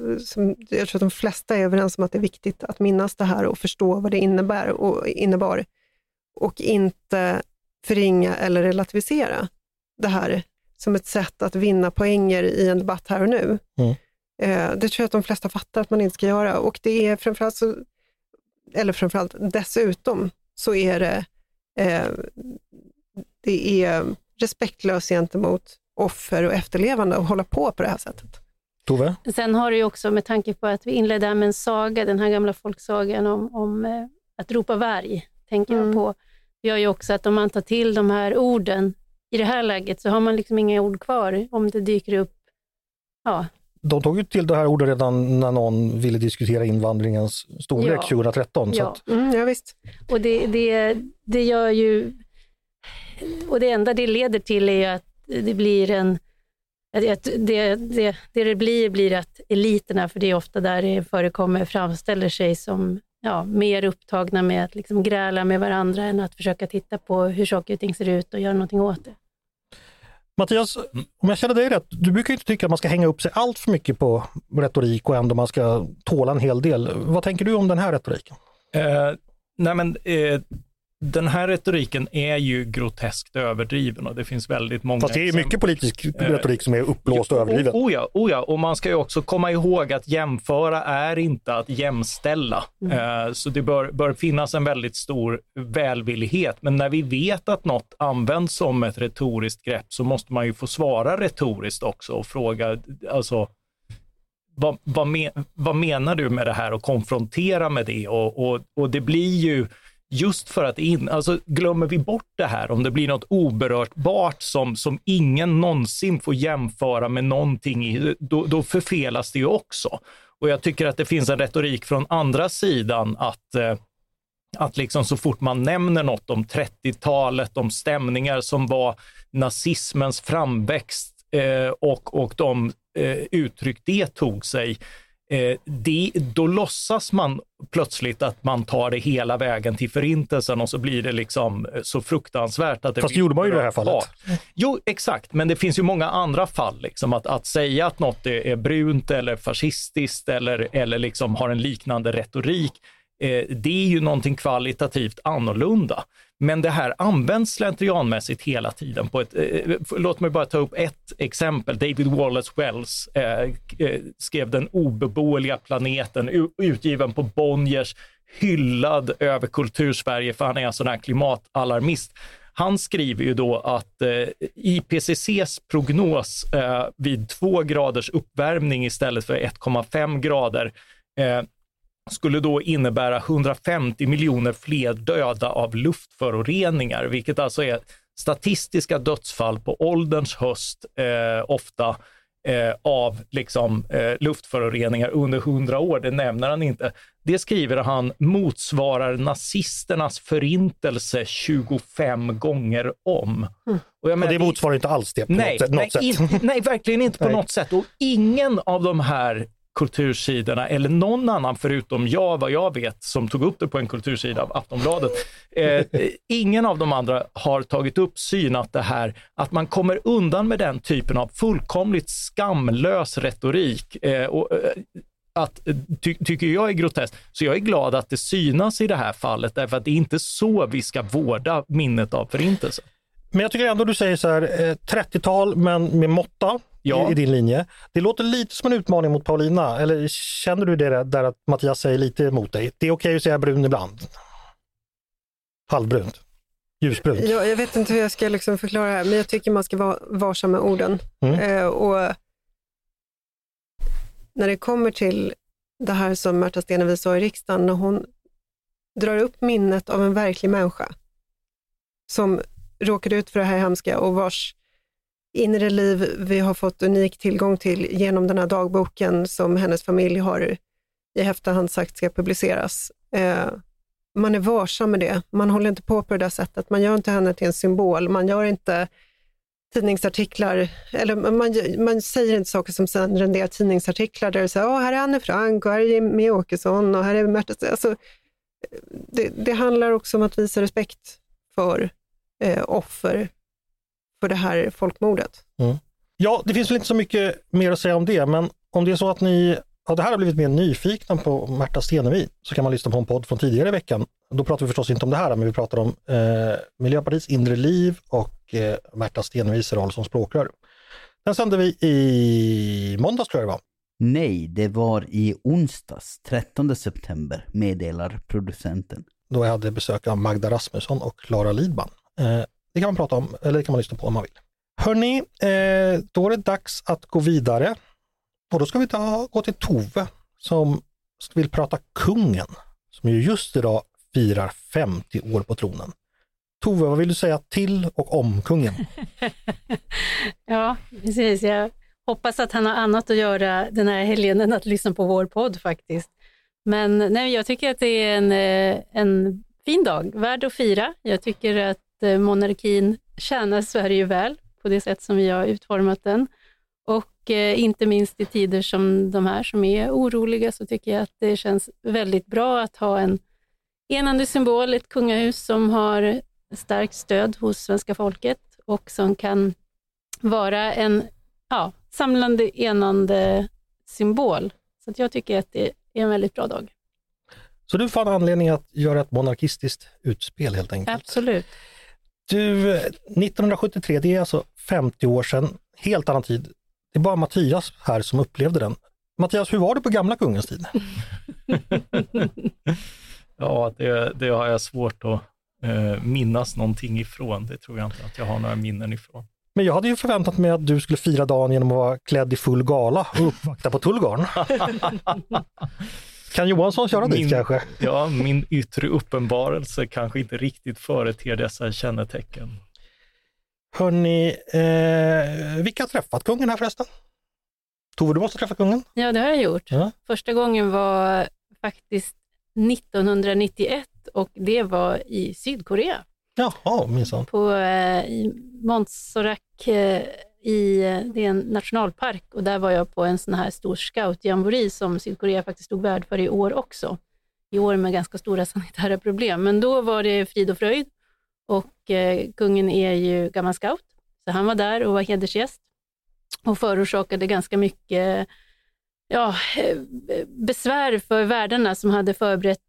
Jag tror att de flesta är överens om att det är viktigt att minnas det här och förstå vad det innebär och innebar. Och inte förringa eller relativisera det här som ett sätt att vinna poänger i en debatt här och nu. Mm. Eh, Det tror jag att de flesta fattar att man inte ska göra. Och det är framförallt, så, eller framförallt dessutom, så är det eh, det är respektlöst gentemot offer och efterlevande att hålla på på det här sättet. Tove? Sen har det ju också, med tanke på att vi inledde med en saga, den här gamla folksagan om, om eh, att ropa varg, tänker jag på, gör ju också att om man tar till de här orden, i det här läget så har man liksom inga ord kvar om det dyker upp, ja, De tog ju till det här ordet redan när någon ville diskutera invandringens storlek Ja. 2013. Så Ja. att, Mm, ja, visst. Och det, det, det gör ju... Och det enda det leder till är att det blir en... Det, det, det det blir, blir att eliterna, för det är ofta där det förekommer, framställer sig som ja, mer upptagna med att liksom gräla med varandra än att försöka titta på hur saker och ting ser ut och göra någonting åt det. Mattias, om jag känner dig rätt, du brukar inte tycka att man ska hänga upp sig allt för mycket på retorik och ändå man ska tåla en hel del. Vad tänker du om den här retoriken? Eh, nej men, eh, den här retoriken är ju groteskt överdriven och det finns väldigt många Fast det är ju mycket politisk retorik som är uppblåst och Jo, överdriven. Oh, oh, ja, oh ja, och man ska ju också komma ihåg att jämföra är inte att jämställa. Eh, så det bör, bör finnas en väldigt stor välvillighet. Men när vi vet att något används som ett retoriskt grepp så måste man ju få svara retoriskt också och fråga, alltså, vad, vad, men, vad menar du med det här och konfrontera med det? Och, och, och det blir ju just för att in, alltså glömmer vi bort det här, om det blir något oberörtbart som, som ingen någonsin får jämföra med någonting, i, då, då förfelas det ju också. Och jag tycker att det finns en retorik från andra sidan att eh, att liksom så fort man nämner något om 30-talet, om stämningar som var nazismens framväxt eh, och, och de eh, uttryck det tog sig, eh, det, då låtsas man plötsligt att man tar det hela vägen till förintelsen och så blir det liksom eh, så fruktansvärt att det Fast det gjorde man ju i det här fallet. oerhört. Jo, exakt, men det finns ju många andra fall. Liksom, att, att säga att något är, är brunt eller fascistiskt eller, eller liksom har en liknande retorik, eh, det är ju någonting kvalitativt annorlunda. Men det här används slentrianmässigt hela tiden. På ett, eh, eh, låt mig bara ta upp ett exempel. David Wallace Wells eh, eh skrev Den obeboeliga planeten, utgiven på Bonniers, hyllad över kultursverige för han är en sån här klimatalarmist. Han skriver ju då att eh, IPCCs prognos eh, vid två graders uppvärmning istället för 1,5 grader eh, skulle då innebära 150 miljoner fler döda av luftföroreningar, vilket alltså är statistiska dödsfall på ålderns höst eh, ofta eh, av liksom, eh, luftföroreningar under hundra år, det nämner han inte. Det skriver han motsvarar nazisternas förintelse 25 gånger om. Mm. Och, jag Och menar, det motsvarar inte alls det på nej, något, nej, sätt. in- nej, verkligen inte på något sätt. Och ingen av de här kultursidorna, eller någon annan förutom jag, vad jag vet, som tog upp det på en kultursida av Aftonbladet. Eh, ingen av de andra har tagit upp, synat det här, att man kommer undan med den typen av fullkomligt skamlös retorik. Eh, och, eh, att, eh, ty, tycker jag är groteskt. Så jag är glad att det synas i det här fallet, därför att det är inte så vi ska vårda minnet av förintelsen. Men jag tycker ändå du säger så här, eh, 30-tal men med måtta Ja. i, i din linje. Det låter lite som en utmaning mot Paulina, eller känner du det där, att Mattias säger lite emot dig? Det är okej att säga brun ibland. Halvbrunt. Ljusbrunt. Ja, jag vet inte hur jag ska liksom förklara det här, men jag tycker man ska vara varsam med orden. Mm. Eh, och när det kommer till det här som Märta Stenevi sa i riksdagen, när hon drar upp minnet av en verklig människa som råkade ut för det här hemska och vars inre liv vi har fått unik tillgång till genom den här dagboken som hennes familj har i efterhand sagt ska publiceras. Eh, man är varsam med det. Man håller inte på på det där sättet. Man gör inte henne till en symbol. Man gör inte tidningsartiklar, eller man, man säger inte saker som sen renderar tidningsartiklar där det säger Åh, här är Anne Frank och här är Jimmie Åkesson och här är Märta alltså, det, det handlar också om att visa respekt för eh, offer för det här folkmordet. Mm. Ja, det finns väl inte så mycket mer att säga om det, men om det är så att ni av det här har blivit mer nyfikna på Märta Stenevi så kan man lyssna på en podd från tidigare i veckan. Då pratar vi förstås inte om det här, men vi pratar om eh, Miljöpartiets inre liv och eh, Märta Stenevis roll som språkrör. Den sände vi i måndags tror jag det var. Nej, det var i onsdags, 13 september, meddelar producenten. Då jag hade besök av Magda Rasmusson och Klara Lidman. Eh, det kan man prata om, eller det kan man lyssna på om man vill. Hörni, eh, då är det dags att gå vidare. Och då ska vi ta, gå till Tove som vill prata kungen, som ju just idag firar 50 år på tronen. Tove, vad vill du säga till och om kungen? [LAUGHS] Ja, precis. Jag hoppas att han har annat att göra den här helgen än att lyssna på vår podd faktiskt. Men nej, jag tycker att det är en, eh, en fin dag, värd att fira. Jag tycker att eh, monarkin tjänar Sverige väl på det sätt som vi har utformat den. Och eh, inte minst i tider som de här som är oroliga så tycker jag att det känns väldigt bra att ha en enande symbol, ett kungahus som har starkt stöd hos svenska folket och som kan vara en ja, samlande, enande symbol. Så att jag tycker att det är en väldigt bra dag. Så du fann anledning att göra ett monarkistiskt utspel helt enkelt? Absolut. Du, eh, 1973, det är alltså 50 år sedan, helt annan tid. Det är bara Mattias här som upplevde den. Mattias, hur var det på gamla kungens tid? [LAUGHS] Ja, det, det har jag svårt att eh, minnas någonting ifrån. Det tror jag inte att jag har några minnen ifrån. Men jag hade ju förväntat mig att du skulle fira dagen genom att vara klädd i full gala och uppvakta på Tullgarn. [LAUGHS] kan Johansson köra dit Min- kanske? Ja, min yttre uppenbarelse kanske inte riktigt företer dessa kännetecken. Hörni, eh, vilka har träffat kungen här förresten? Tove, du måste träffa kungen. Ja, det har jag gjort. Ja. Första gången var faktiskt 1991 och det var i Sydkorea. Jaha, minsann. På eh, i Montserrat eh, i, det är en nationalpark och där var jag på en sån här stor scoutjambori som Sydkorea faktiskt stod värd för i år också. I år med ganska stora [LAUGHS] sanitära problem, men då var det frid och fröjd och eh, kungen är ju gammal scout, så han var där och var hedersgäst och förorsakade ganska mycket ja, eh, besvär för värdarna som hade förberett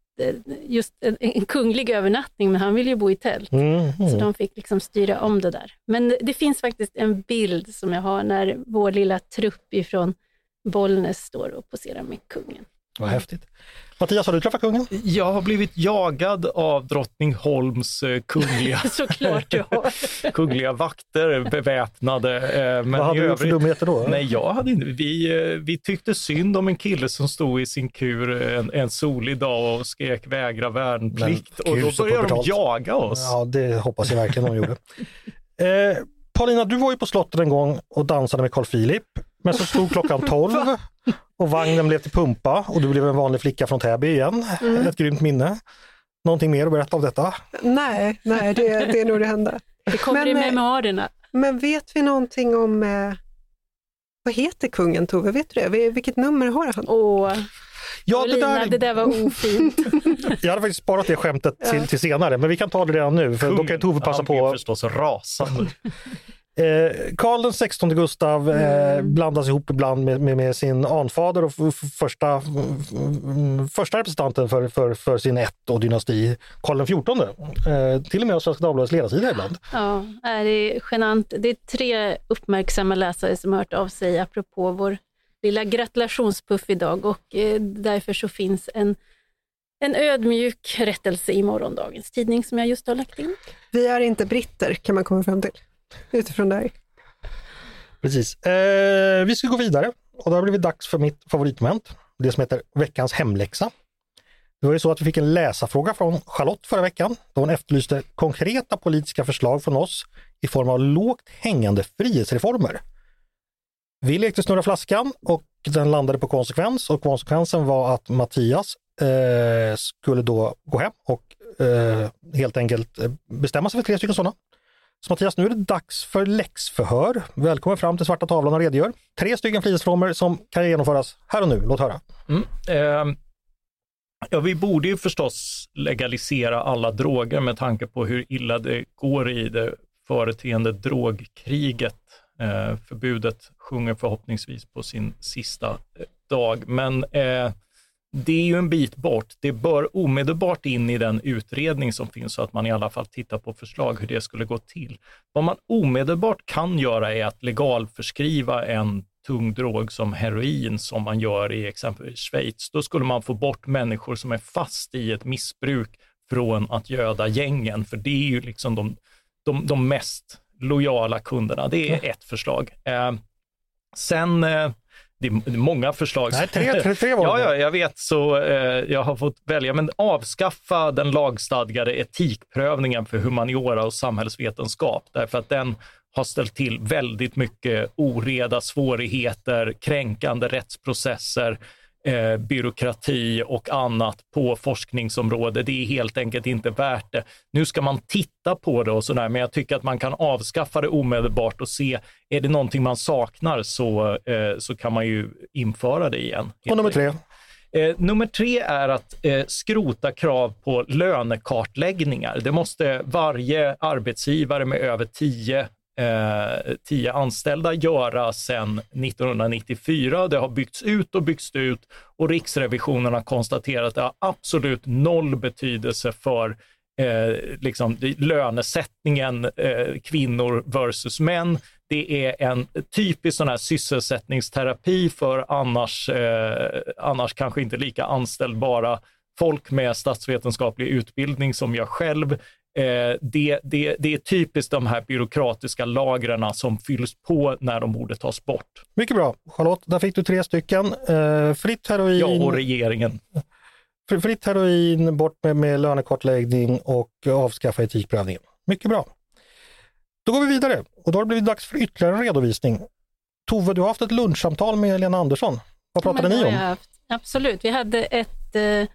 just en, en kunglig övernattning, men han ville ju bo i tält. Mm, Så de fick liksom styra om det där. Men det finns faktiskt en bild som jag har när vår lilla trupp ifrån Bollnäs står och poserar med kungen. Vad häftigt. Mattias, har du träffat kungen? Jag har blivit jagad av Drottningholms eh, kungliga, [LAUGHS] Såklart du har. [LAUGHS] kungliga vakter beväpnade. eh, Men Vad hade du gjort för dumheter då? Nej, jag hade inte. Vi, eh, vi tyckte synd om en kille som stod i sin kur en, en solig dag och skrek vägra värnplikt Men och då började de jaga oss. Ja, det hoppas jag verkligen de gjorde. [LAUGHS] Eh, Paulina, du var ju på slottet en gång och dansade med Carl Philip. Men så slog klockan [LAUGHS] 12 och vagnen blev till pumpa och du blev en vanlig flicka från Täby igen. Mm. Ett grymt minne. Någonting mer att berätta om detta? Nej, nej det, det är nog det enda. [LAUGHS] Det kommer i eh, memoarerna. Men vet vi någonting om, eh, vad heter kungen Tove? Vet du det? Vil- Vilket nummer har han? Åh, Ja, det Lina, där, det där var ofint. [LAUGHS] jag hade faktiskt sparat det skämtet till, till senare, men vi kan ta det redan nu, för då kan Tove passa Han blev på. förstås rasande. Eh, Karl den 16 Gustav eh, Mm. blandas ihop ibland med, med, med sin anfader och första, f- första representanten för, för, för sin ett och dynasti, Karl den 14. Eh, till och med av Svenska Dagbladets ledarsida ibland. Ja, det är genant. Det är tre uppmärksamma läsare som har hört av sig apropå vår lilla gratulationspuff idag och eh, därför så finns en, en ödmjuk rättelse i morgondagens tidning som jag just har lagt in. Vi är inte britter kan man komma fram till utifrån dig. Precis. Eh, vi ska gå vidare och då har det blivit dags för mitt favoritmoment, det som heter veckans hemläxa. Det var ju så att vi fick en läsarfråga från Charlotte förra veckan då hon efterlyste konkreta politiska förslag från oss i form av lågt hängande frihetsreformer. Vi lekte snurra flaskan och den landade på konsekvens och konsekvensen var att Mattias eh, skulle då gå hem och eh, helt enkelt eh, bestämma sig för tre stycken sådana. Så Mattias, nu är det dags för läxförhör. Välkommen fram till svarta tavlan och redogör. Tre stycken frihetsfrågor som kan genomföras här och nu. Låt höra. Mm. Eh, ja, vi borde ju förstås legalisera alla droger med tanke på hur illa det går i det företeende drogkriget. Eh, förbudet sjunger förhoppningsvis på sin sista eh, dag, men eh, det är ju en bit bort. Det bör omedelbart in i den utredning som finns så att man i alla fall tittar på förslag hur det skulle gå till. Vad man omedelbart kan göra är att legalförskriva en tung drog som heroin som man gör i exempelvis Schweiz. Då skulle man få bort människor som är fast i ett missbruk från att göda gängen, för det är ju liksom de, de, de mest lojala kunderna. Det är ett förslag. Eh, sen eh, det är många förslag. Nej, tre, tre, tre var [LAUGHS] ja, det. ja, jag vet, så eh, jag har fått välja. Men avskaffa den lagstadgade etikprövningen för humaniora och samhällsvetenskap, därför att den har ställt till väldigt mycket oreda, svårigheter, kränkande rättsprocesser, eh, byråkrati och annat på forskningsområdet. Det är helt enkelt inte värt det. Nu ska man titta på det och sådär, men jag tycker att man kan avskaffa det omedelbart och se, är det någonting man saknar så, eh, så kan man ju införa det igen. Och nummer tre. Eh, nummer tre är att eh, skrota krav på lönekartläggningar. Det måste varje arbetsgivare med över 10 eh, tio anställda göra sedan 1994. Det har byggts ut och byggts ut och Riksrevisionen har konstaterat att det har absolut noll betydelse för eh, liksom, lönesättningen eh, kvinnor versus män. Det är en typisk sån här sysselsättningsterapi för annars, eh, annars kanske inte lika anställbara folk med statsvetenskaplig utbildning som jag själv. Eh, det, det, det är typiskt de här byråkratiska lagren som fylls på när de borde tas bort. Mycket bra. Charlotte, där fick du tre stycken. Eh, fritt heroin. Ja, och regeringen. Fr- Fritt heroin, bort med, med lönekartläggning och avskaffa etikprövningen. Mycket bra. Då går vi vidare och då har det blivit dags för ytterligare en redovisning. Tove, du har haft ett lunchsamtal med Lena Andersson. Vad Ja, pratade det ni om? Absolut, vi hade ett eh,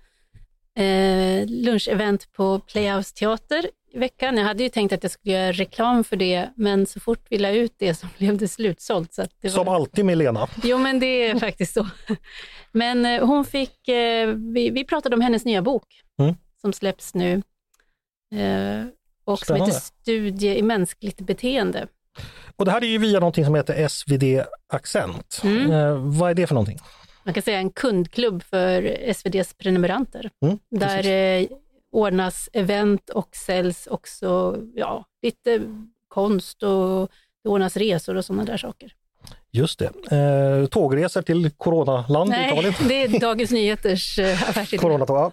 eh, lunchevent på Playhouse Teater i veckan. Jag hade ju tänkt att jag skulle göra reklam för det, men så fort vi la ut det så [LAUGHS] blev det slutsålt. Så det Som var... alltid med Lena. Jo, men det är faktiskt så. [LAUGHS] Men eh, hon fick, eh, vi, vi pratade om hennes nya bok Mm. som släpps nu eh, och som Spännande. heter Studie i mänskligt beteende. Och det här är ju via någonting som heter SvD Accent. Mm. Eh, vad är det för någonting? Man kan säga en kundklubb för SVDs prenumeranter. Mm, där eh, ordnas event och säljs också ja, lite konst och det ordnas resor och sådana där saker. Just det. Eh, tågresor till coronaland Nej, Italien. det är Dagens Nyheters eh, affärsidé. Coronatåg, ja.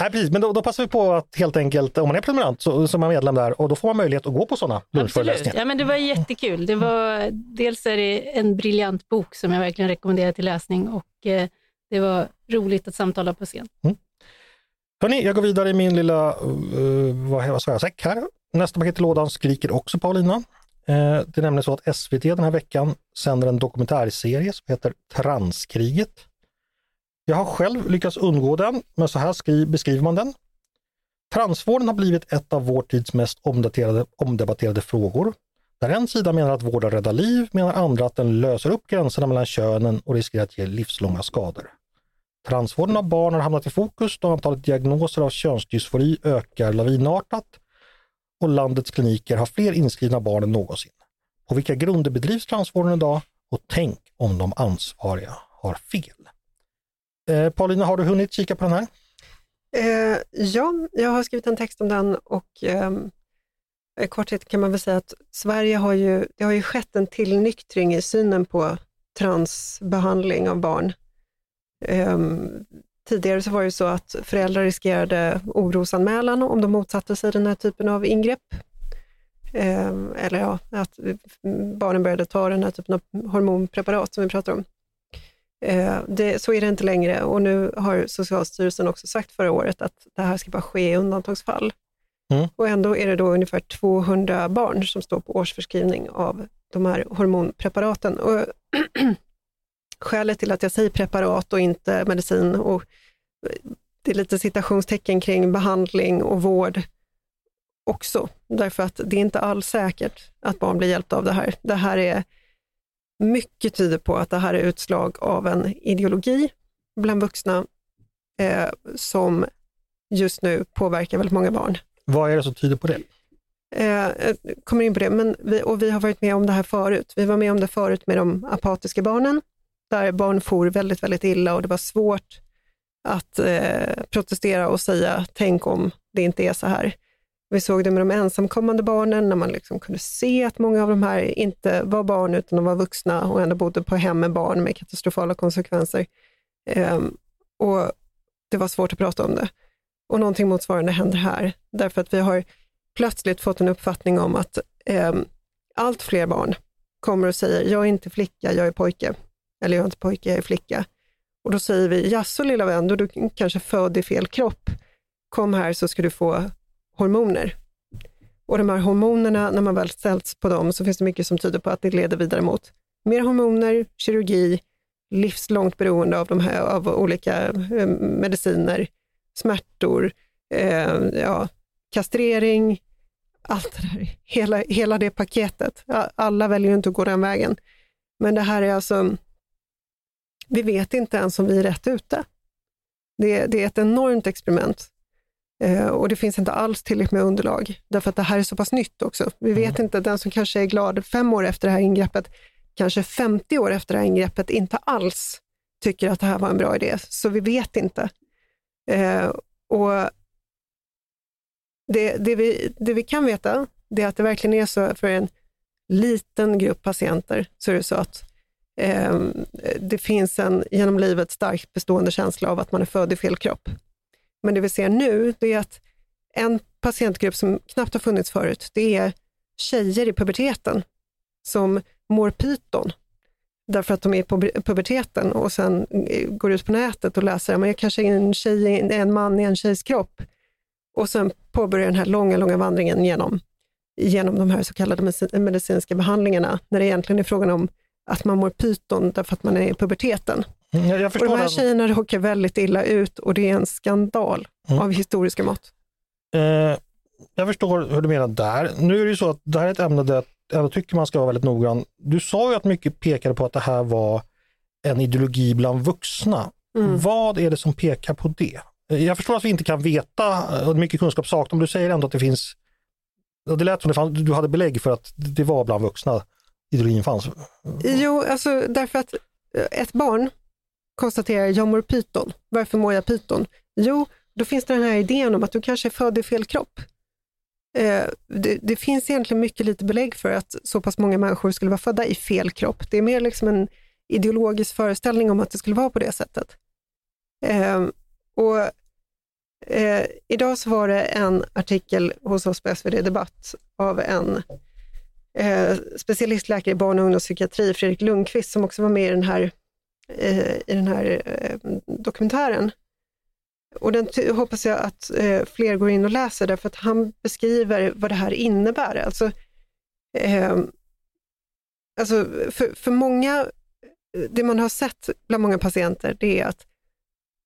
Nej, precis. Men då, då passar vi på att helt enkelt, om man är prenumerant så, så är man medlem där och då får man möjlighet att gå på sådana lunchföreläsningar. Ja, men det var jättekul. Det var, dels är det en briljant bok som jag verkligen rekommenderar till läsning och eh, det var roligt att samtala på scen. Hörni, jag går vidare i min lilla, uh, vad, vad sa jag, säck här. Nästa paket i lådan skriker också Paulina. Eh, det är nämligen så att SVT den här veckan sänder en dokumentärserie som heter Transkriget. Jag har själv lyckats undgå den, men så här beskriver man den. Transvården har blivit ett av vår tids mest omdebatterade frågor. Där en sida menar att vården räddar liv, menar andra att den löser upp gränserna mellan könen och riskerar att ge livslånga skador. Transvården av barn har hamnat i fokus då antalet diagnoser av könsdysfori ökar lavinartat och landets kliniker har fler inskrivna barn än någonsin. På vilka grunder bedrivs transvården idag? Och tänk om de ansvariga har fel. Eh, Paulina, har du hunnit kika på den här? Eh, ja, jag har skrivit en text om den och eh, i korthet kan man väl säga att Sverige har ju, det har ju skett en tillnyktring i synen på transbehandling av barn. Ehm, Tidigare så var det så att föräldrar riskerade orosanmälan om de motsatte sig den här typen av ingrepp. Eh, eller ja, att barnen började ta den här typen av hormonpreparat som vi pratar om. Eh, det, så är det inte längre och nu har Socialstyrelsen också sagt förra året att det här ska bara ske i undantagsfall. Mm. Och ändå är det då ungefär 200 barn som står på årsförskrivning av de här hormonpreparaten. Och [CLEARS THROAT] skälet till att jag säger preparat och inte medicin, och det är lite citationstecken kring behandling och vård också, därför att det är inte alls säkert att barn blir hjälpta av det här. Det här är mycket tyder på att det här är utslag av en ideologi bland vuxna eh, som just nu påverkar väldigt många barn. Vad är det som tyder på det? Eh, jag kommer in på det, men vi, och vi har varit med om det här förut. Vi var med om det förut med de apatiska barnen, där barn for väldigt, väldigt illa och det var svårt att eh, protestera och säga, tänk om det inte är så här. Vi såg det med de ensamkommande barnen, när man liksom kunde se att många av de här inte var barn, utan de var vuxna och ändå bodde på hem med barn med katastrofala konsekvenser. Eh, och Det var svårt att prata om det. Och någonting motsvarande händer här, därför att vi har plötsligt fått en uppfattning om att eh, allt fler barn kommer och säger, jag är inte flicka, jag är pojke. Eller jag är inte pojke, jag är flicka. Och då säger vi, jaså lilla vän, då du kanske född i fel kropp. Kom här så ska du få hormoner. Och de här hormonerna, när man väl ställts på dem, så finns det mycket som tyder på att det leder vidare mot mer hormoner, kirurgi, livslångt beroende av, de här, av olika eh, mediciner, smärtor, eh, ja, kastrering, allt det där. Hela, hela det paketet. Alla väljer ju inte att gå den vägen. Men det här är alltså, vi vet inte ens om vi är rätt ute. Det, det är ett enormt experiment Eh, och det finns inte alls tillräckligt med underlag, därför att det här är så pass nytt också. Vi vet inte, den som kanske är glad fem år efter det här ingreppet, kanske 50 år efter det här ingreppet inte alls tycker att det här var en bra idé. Så vi vet inte. Eh, och det, det, vi, det vi kan veta, det är att det verkligen är så för en liten grupp patienter, så är det så att eh, det finns en genom livet starkt bestående känsla av att man är född i fel kropp. Men det vi ser nu, det är att en patientgrupp som knappt har funnits förut, det är tjejer i puberteten som mår pyton därför att de är i puberteten och sen eh, går ut på nätet och läser, men jag kanske är en, tjej, en man i en tjejs kropp. Och sen påbörjar den här långa, långa vandringen genom, genom de här så kallade medicinska behandlingarna, när det egentligen är frågan om att man mår pyton därför att man är i puberteten. Mm, jag, jag och de här den. tjejerna råkar väldigt illa ut och det är en skandal Mm. av historiska mått. Eh, jag förstår hur du menar där. Nu är det ju så att det här är ett ämne där jag tycker man ska vara väldigt noggrann. Du sa ju att mycket pekade på att det här var en ideologi bland vuxna. Mm. Vad är det som pekar på det? Eh, Jag förstår att vi inte kan veta, och mycket kunskap saknas, men du säger ändå att det finns, det lät som det fanns, du hade belägg för att det var bland vuxna ideologin fanns. Jo, alltså därför att eh, ett barn konstaterar, jag mår pyton. Varför mår jag pyton? Jo, då finns det den här idén om att du kanske är född i fel kropp. Eh, det, det, finns egentligen mycket lite belägg för att så pass många människor skulle vara födda i fel kropp. Det är mer liksom en ideologisk föreställning om att det skulle vara på det sättet. Eh, och eh, Idag så var det en artikel hos oss på SvD Debatt av en eh, specialistläkare i barn och ungdomspsykiatri, Fredrik Lundqvist, som också var med i den här, eh, i den här eh, dokumentären. Och den hoppas jag att eh, fler går in och läser, därför att han beskriver vad det här innebär. Alltså, eh, alltså för, för många, det man har sett bland många patienter, det är att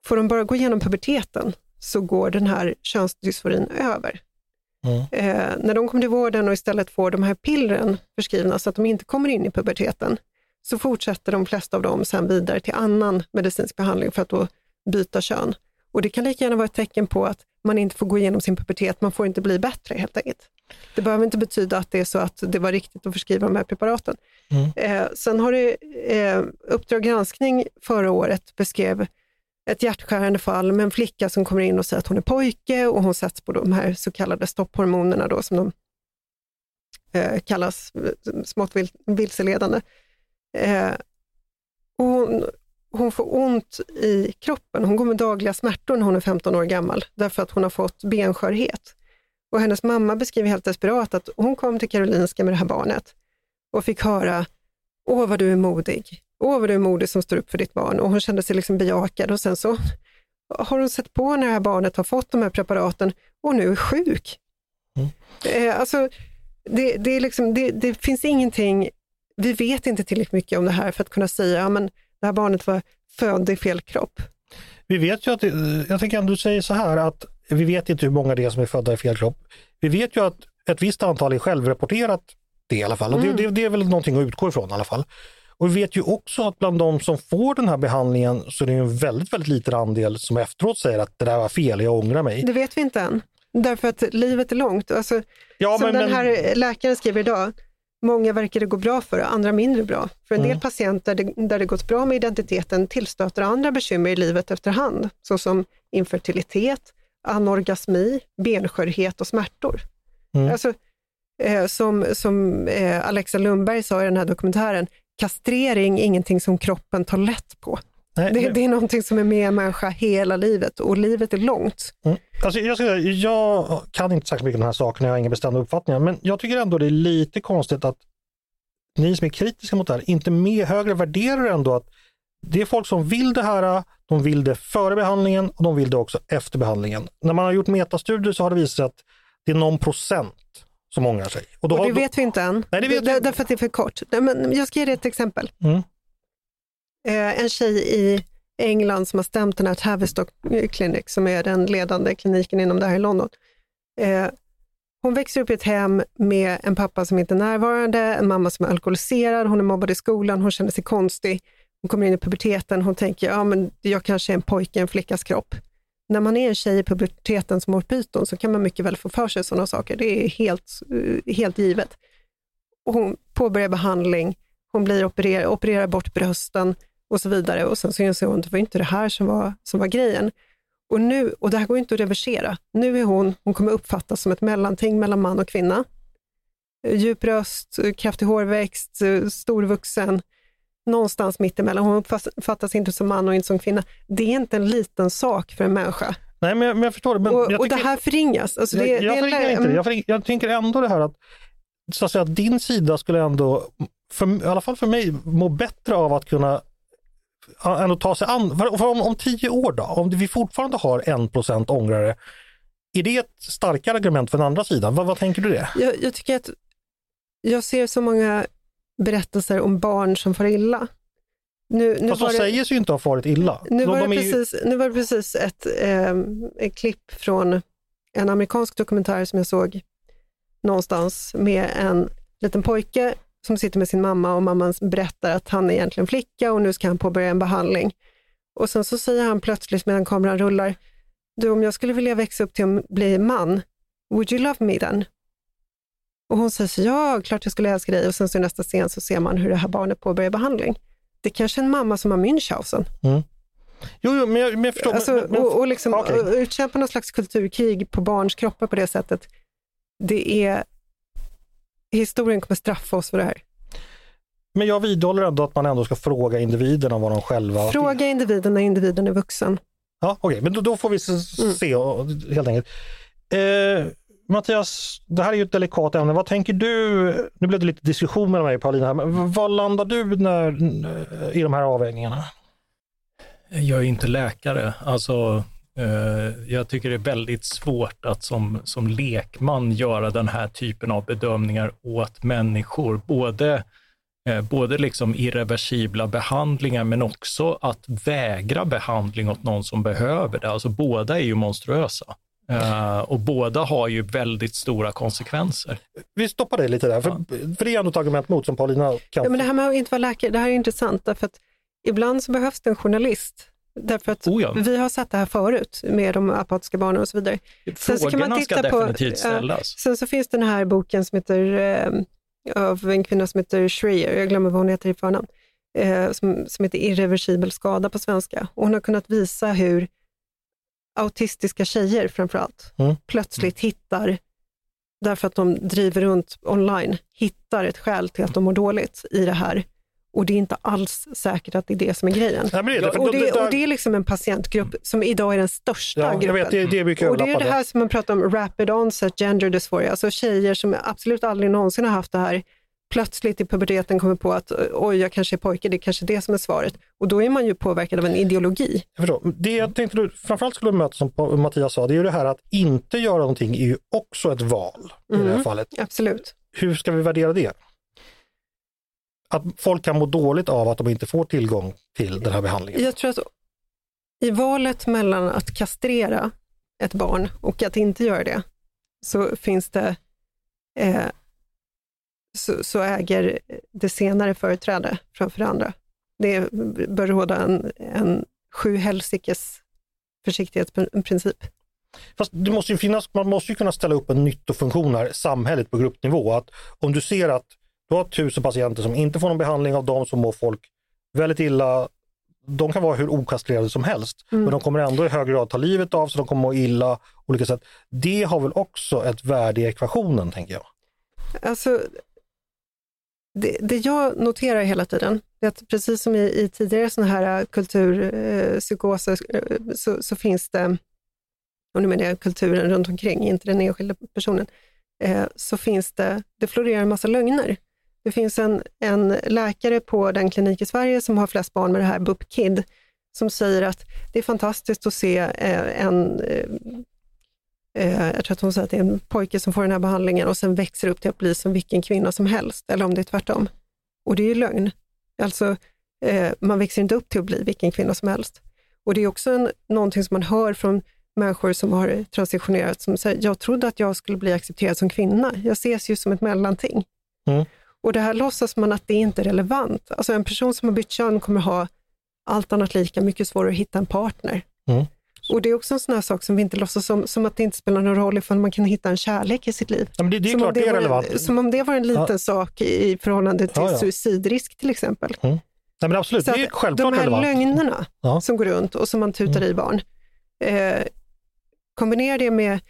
får de bara gå igenom puberteten så går den här könsdysforin över. Mm. Eh, när de kommer till vården och istället får de här pillren förskrivna så att de inte kommer in i puberteten, så fortsätter de flesta av dem sen vidare till annan medicinsk behandling för att då byta kön. Och det kan lika gärna vara ett tecken på att man inte får gå igenom sin pubertet, man får inte bli bättre helt enkelt. Det behöver inte betyda att det är så att det var riktigt att förskriva de här preparaten. Mm. Eh, sen har det eh, Uppdrag granskning förra året beskrev ett hjärtskärande fall med en flicka som kommer in och säger att hon är pojke och hon sätts på de här så kallade stopphormonerna då, som de eh, kallas, eh, smått vil, vilseledande. Eh, och hon, hon får ont i kroppen, hon går med dagliga smärtor när hon är 15 år gammal, därför att hon har fått benskörhet. Och hennes mamma beskriver helt desperat att hon kom till Karolinska med det här barnet och fick höra, åh vad du är modig, åh vad du är modig som står upp för ditt barn. Och hon kände sig liksom bejakad och sen så har hon sett på när det här barnet har fått de här preparaten och nu är sjuk. Eh, alltså, det, det, är liksom, det, det finns ingenting, vi vet inte tillräckligt mycket om det här för att kunna säga, ja men det här barnet var född i fel kropp. Vi vet ju att, jag tänker ändå säga så här att vi vet inte hur många det är som är födda i fel kropp. Vi vet ju att ett visst antal är självrapporterat det i alla fall. Och det, det, det är väl någonting att utgå ifrån i alla fall. Och vi vet ju också att bland de som får den här behandlingen så är det en väldigt, väldigt liten andel som efteråt säger att det där var fel, jag ångrar mig. Det vet vi inte än. Därför att livet är långt. Alltså, Ja, som men- den men- här läkaren skriver idag, många verkar det gå bra för, andra mindre bra. För en del Mm. patienter det, där det gått bra med identiteten tillstöter andra bekymmer i livet efterhand, såsom infertilitet, anorgasmi, benskörhet och smärtor. Mm. Alltså, eh, som som eh, Alexa Lundberg sa i den här dokumentären, kastrering ingenting som kroppen tar lätt på. Nej, det, det är någonting som är med en människa hela livet och livet är långt. Mm. Alltså, jag, säga, jag kan inte särskilt mycket om den här saken, jag har inga bestämda uppfattningar, men jag tycker ändå det är lite konstigt att ni som är kritiska mot det här inte mer högre värderar ändå att det är folk som vill det här, de vill det före behandlingen och de vill det också efter behandlingen. När man har gjort metastudier så har det visat sig att det är någon procent som ångrar sig. Och då Och det har, vet vi inte än, Nej, det vet inte. därför att det är för kort. Men jag ska ge dig ett exempel. Mm. Eh, en tjej i England som har stämt den här Tavistock Clinic, som är den ledande kliniken inom det här i London. Eh, hon växer upp i ett hem med en pappa som inte är närvarande, en mamma som är alkoholiserad, hon är mobbad i skolan, hon känner sig konstig. Hon kommer in i puberteten, hon tänker, ja men jag kanske är en pojke i en flickas kropp. När man är en tjej i puberteten som har så kan man mycket väl få för sig sådana saker. Det är helt, eh, helt givet. Och hon påbörjar behandling, hon blir operer, opererar bort brösten och så vidare. Och sen så inser hon att det var inte det här som var, som var grejen. Och, nu, och det här går inte att reversera. Nu är hon, hon kommer uppfattas som ett mellanting mellan man och kvinna. Eh, djup röst, eh, kraftig hårväxt, storvuxen, någonstans mittemellan. Hon uppfattas inte som man och inte som kvinna. Det är inte en liten sak för en människa. Nej, men jag, men jag förstår det. Men och, jag och det tycker- här förringas. Alltså det, jag, jag, det förringar inte det. Jag, förringar, jag tänker ändå det här att, så att, säga, din sida skulle ändå, för, i alla fall för mig, må bättre av att kunna ändå ta sig an. För om, om tio år då, om vi fortfarande har en procent ångrare, är det ett starkare argument för den andra sidan? Vad, vad tänker du det? Jag, jag tycker att jag ser så många berättelser om barn som far illa. Nu, nu Fast de det- säger sig ju inte ha farit illa. Nu de, var, de det är ju- precis, nu var det precis ett, eh, ett klipp från en amerikansk dokumentär som jag såg någonstans med en liten pojke som sitter med sin mamma och mamman berättar att han är egentligen flicka och nu ska han påbörja en behandling. Och sen så säger han plötsligt medan kameran rullar, du om jag skulle vilja växa upp till att bli man, would you love me then? Och hon säger så, ja, klart jag skulle älska dig. Och sen så i nästa scen så ser man hur det här barnet påbörjar behandling. Det är kanske är en mamma som har Münchhausen. Mm. Jo, jo, men jag, men jag förstår. Alltså, men, men, och, och liksom, och utkämpa någon slags kulturkrig på barns kroppar på det sättet. Det är, historien kommer straffa oss för det här. men jag vidhåller ändå att man ändå ska fråga individerna vad de själva Fråga individen när individen är vuxen. Ja, Okej, men då, då får vi Mm. se och- helt enkelt. Eh, Mattias, det här är ju ett delikat ämne. Vad tänker du? Nu blev det lite diskussion mellan mig och Paulina men vad landar du när, eh, i de här avvägningarna? Jag är inte läkare. Alltså, Eh, jag tycker det är väldigt svårt att som, som lekman göra den här typen av bedömningar åt människor. Både, eh, både liksom irreversibla behandlingar, men också att vägra behandling åt någon som behöver det. Alltså båda är ju monstruösa. Uh, och båda har ju väldigt stora konsekvenser. Vi stoppar dig lite där, för, för det är ändå ett argument mot som Paulina kan... Ja, men det här med att inte vara läkare, det här är intressant därför att ibland så behövs det en journalist. Därför att oh ja. vi har sett det här förut med de apatiska barnen och så vidare. Frågorna så ska definitivt ställas. Uh, sen så finns den här boken som heter, uh, av en kvinna som heter Schreier, jag glömmer vad hon heter i förnamn, uh, som, som heter Irreversibel skada på svenska. Och hon har kunnat visa hur autistiska tjejer framför allt, mm. plötsligt hittar, därför att de driver runt online, hittar ett skäl till att de mår dåligt i det här. Och det är inte alls säkert att det är det som är grejen. Ja, det är det, och, det, och, det, är liksom en patientgrupp som idag är den största ja, gruppen. Vet, det, det och det är det här som man pratar om rapid onset gender dysphoria, alltså tjejer som absolut aldrig någonsin har haft det här, plötsligt i puberteten kommer på att oj, jag kanske är pojke, det är kanske det som är svaret. Och då är man ju påverkad av en ideologi. Jag förstår. Det jag tänkte du framförallt skulle möta, som Mattias sa, det är ju det här att inte göra någonting är ju också ett val mm. i det här fallet. Absolut. Hur ska vi värdera det? Att folk kan må dåligt av att de inte får tillgång till den här behandlingen? Jag tror att i valet mellan att kastrera ett barn och att inte göra det, så finns det eh, så, så, äger det senare företräde framför det andra. Det bör råda en, en sju helsikes försiktighetsprincip. Fast det måste ju finnas, man måste ju kunna ställa upp en nyttofunktion här, samhället på gruppnivå. Att om du ser att du har tusen patienter som inte får någon behandling av dem, som mår folk väldigt illa. De kan vara hur okastrerade som helst, mm. men de kommer ändå i hög grad ta livet av sig, de kommer må illa på olika sätt. Det har väl också ett värde i ekvationen, tänker jag. Alltså, det, det, jag noterar hela tiden, är att precis som i, i tidigare sådana här äh, kulturpsykoser äh, eh, äh, så, så, finns det, och nu menar jag kulturen runt omkring, inte den enskilda personen, eh, så finns det, det florerar en massa lögner. Det finns en, en läkare på den klinik i Sverige som har flest barn med det här, BUP KID, som säger att det är fantastiskt att se eh, en Eh, jag tror att hon säger att det är en pojke som får den här behandlingen och sen växer upp till att bli som vilken kvinna som helst, eller om det är tvärtom. Och det är ju lögn. Alltså, eh, man växer inte upp till att bli vilken kvinna som helst. Och det är också en, någonting som man hör från människor som har transitionerat, som säger, jag trodde att jag skulle bli accepterad som kvinna. Jag ses ju som ett mellanting. Mm. Och det här låtsas man att det inte är relevant. Alltså en person som har bytt kön kommer ha allt annat lika mycket svårare att hitta en partner. Mm. Och det är också en sån här sak som vi inte låtsas om, som att det inte spelar någon roll ifall man kan hitta en kärlek i sitt liv. Ja, det, det är som, klart, det är relevant. som om det var en liten ja. sak i förhållande till ja, suicidrisk till exempel. Mm. Nej, men absolut, Så det är självklart De här relevant. lögnerna som går runt och som man tutar Mm. i barn, eh, kombinera det med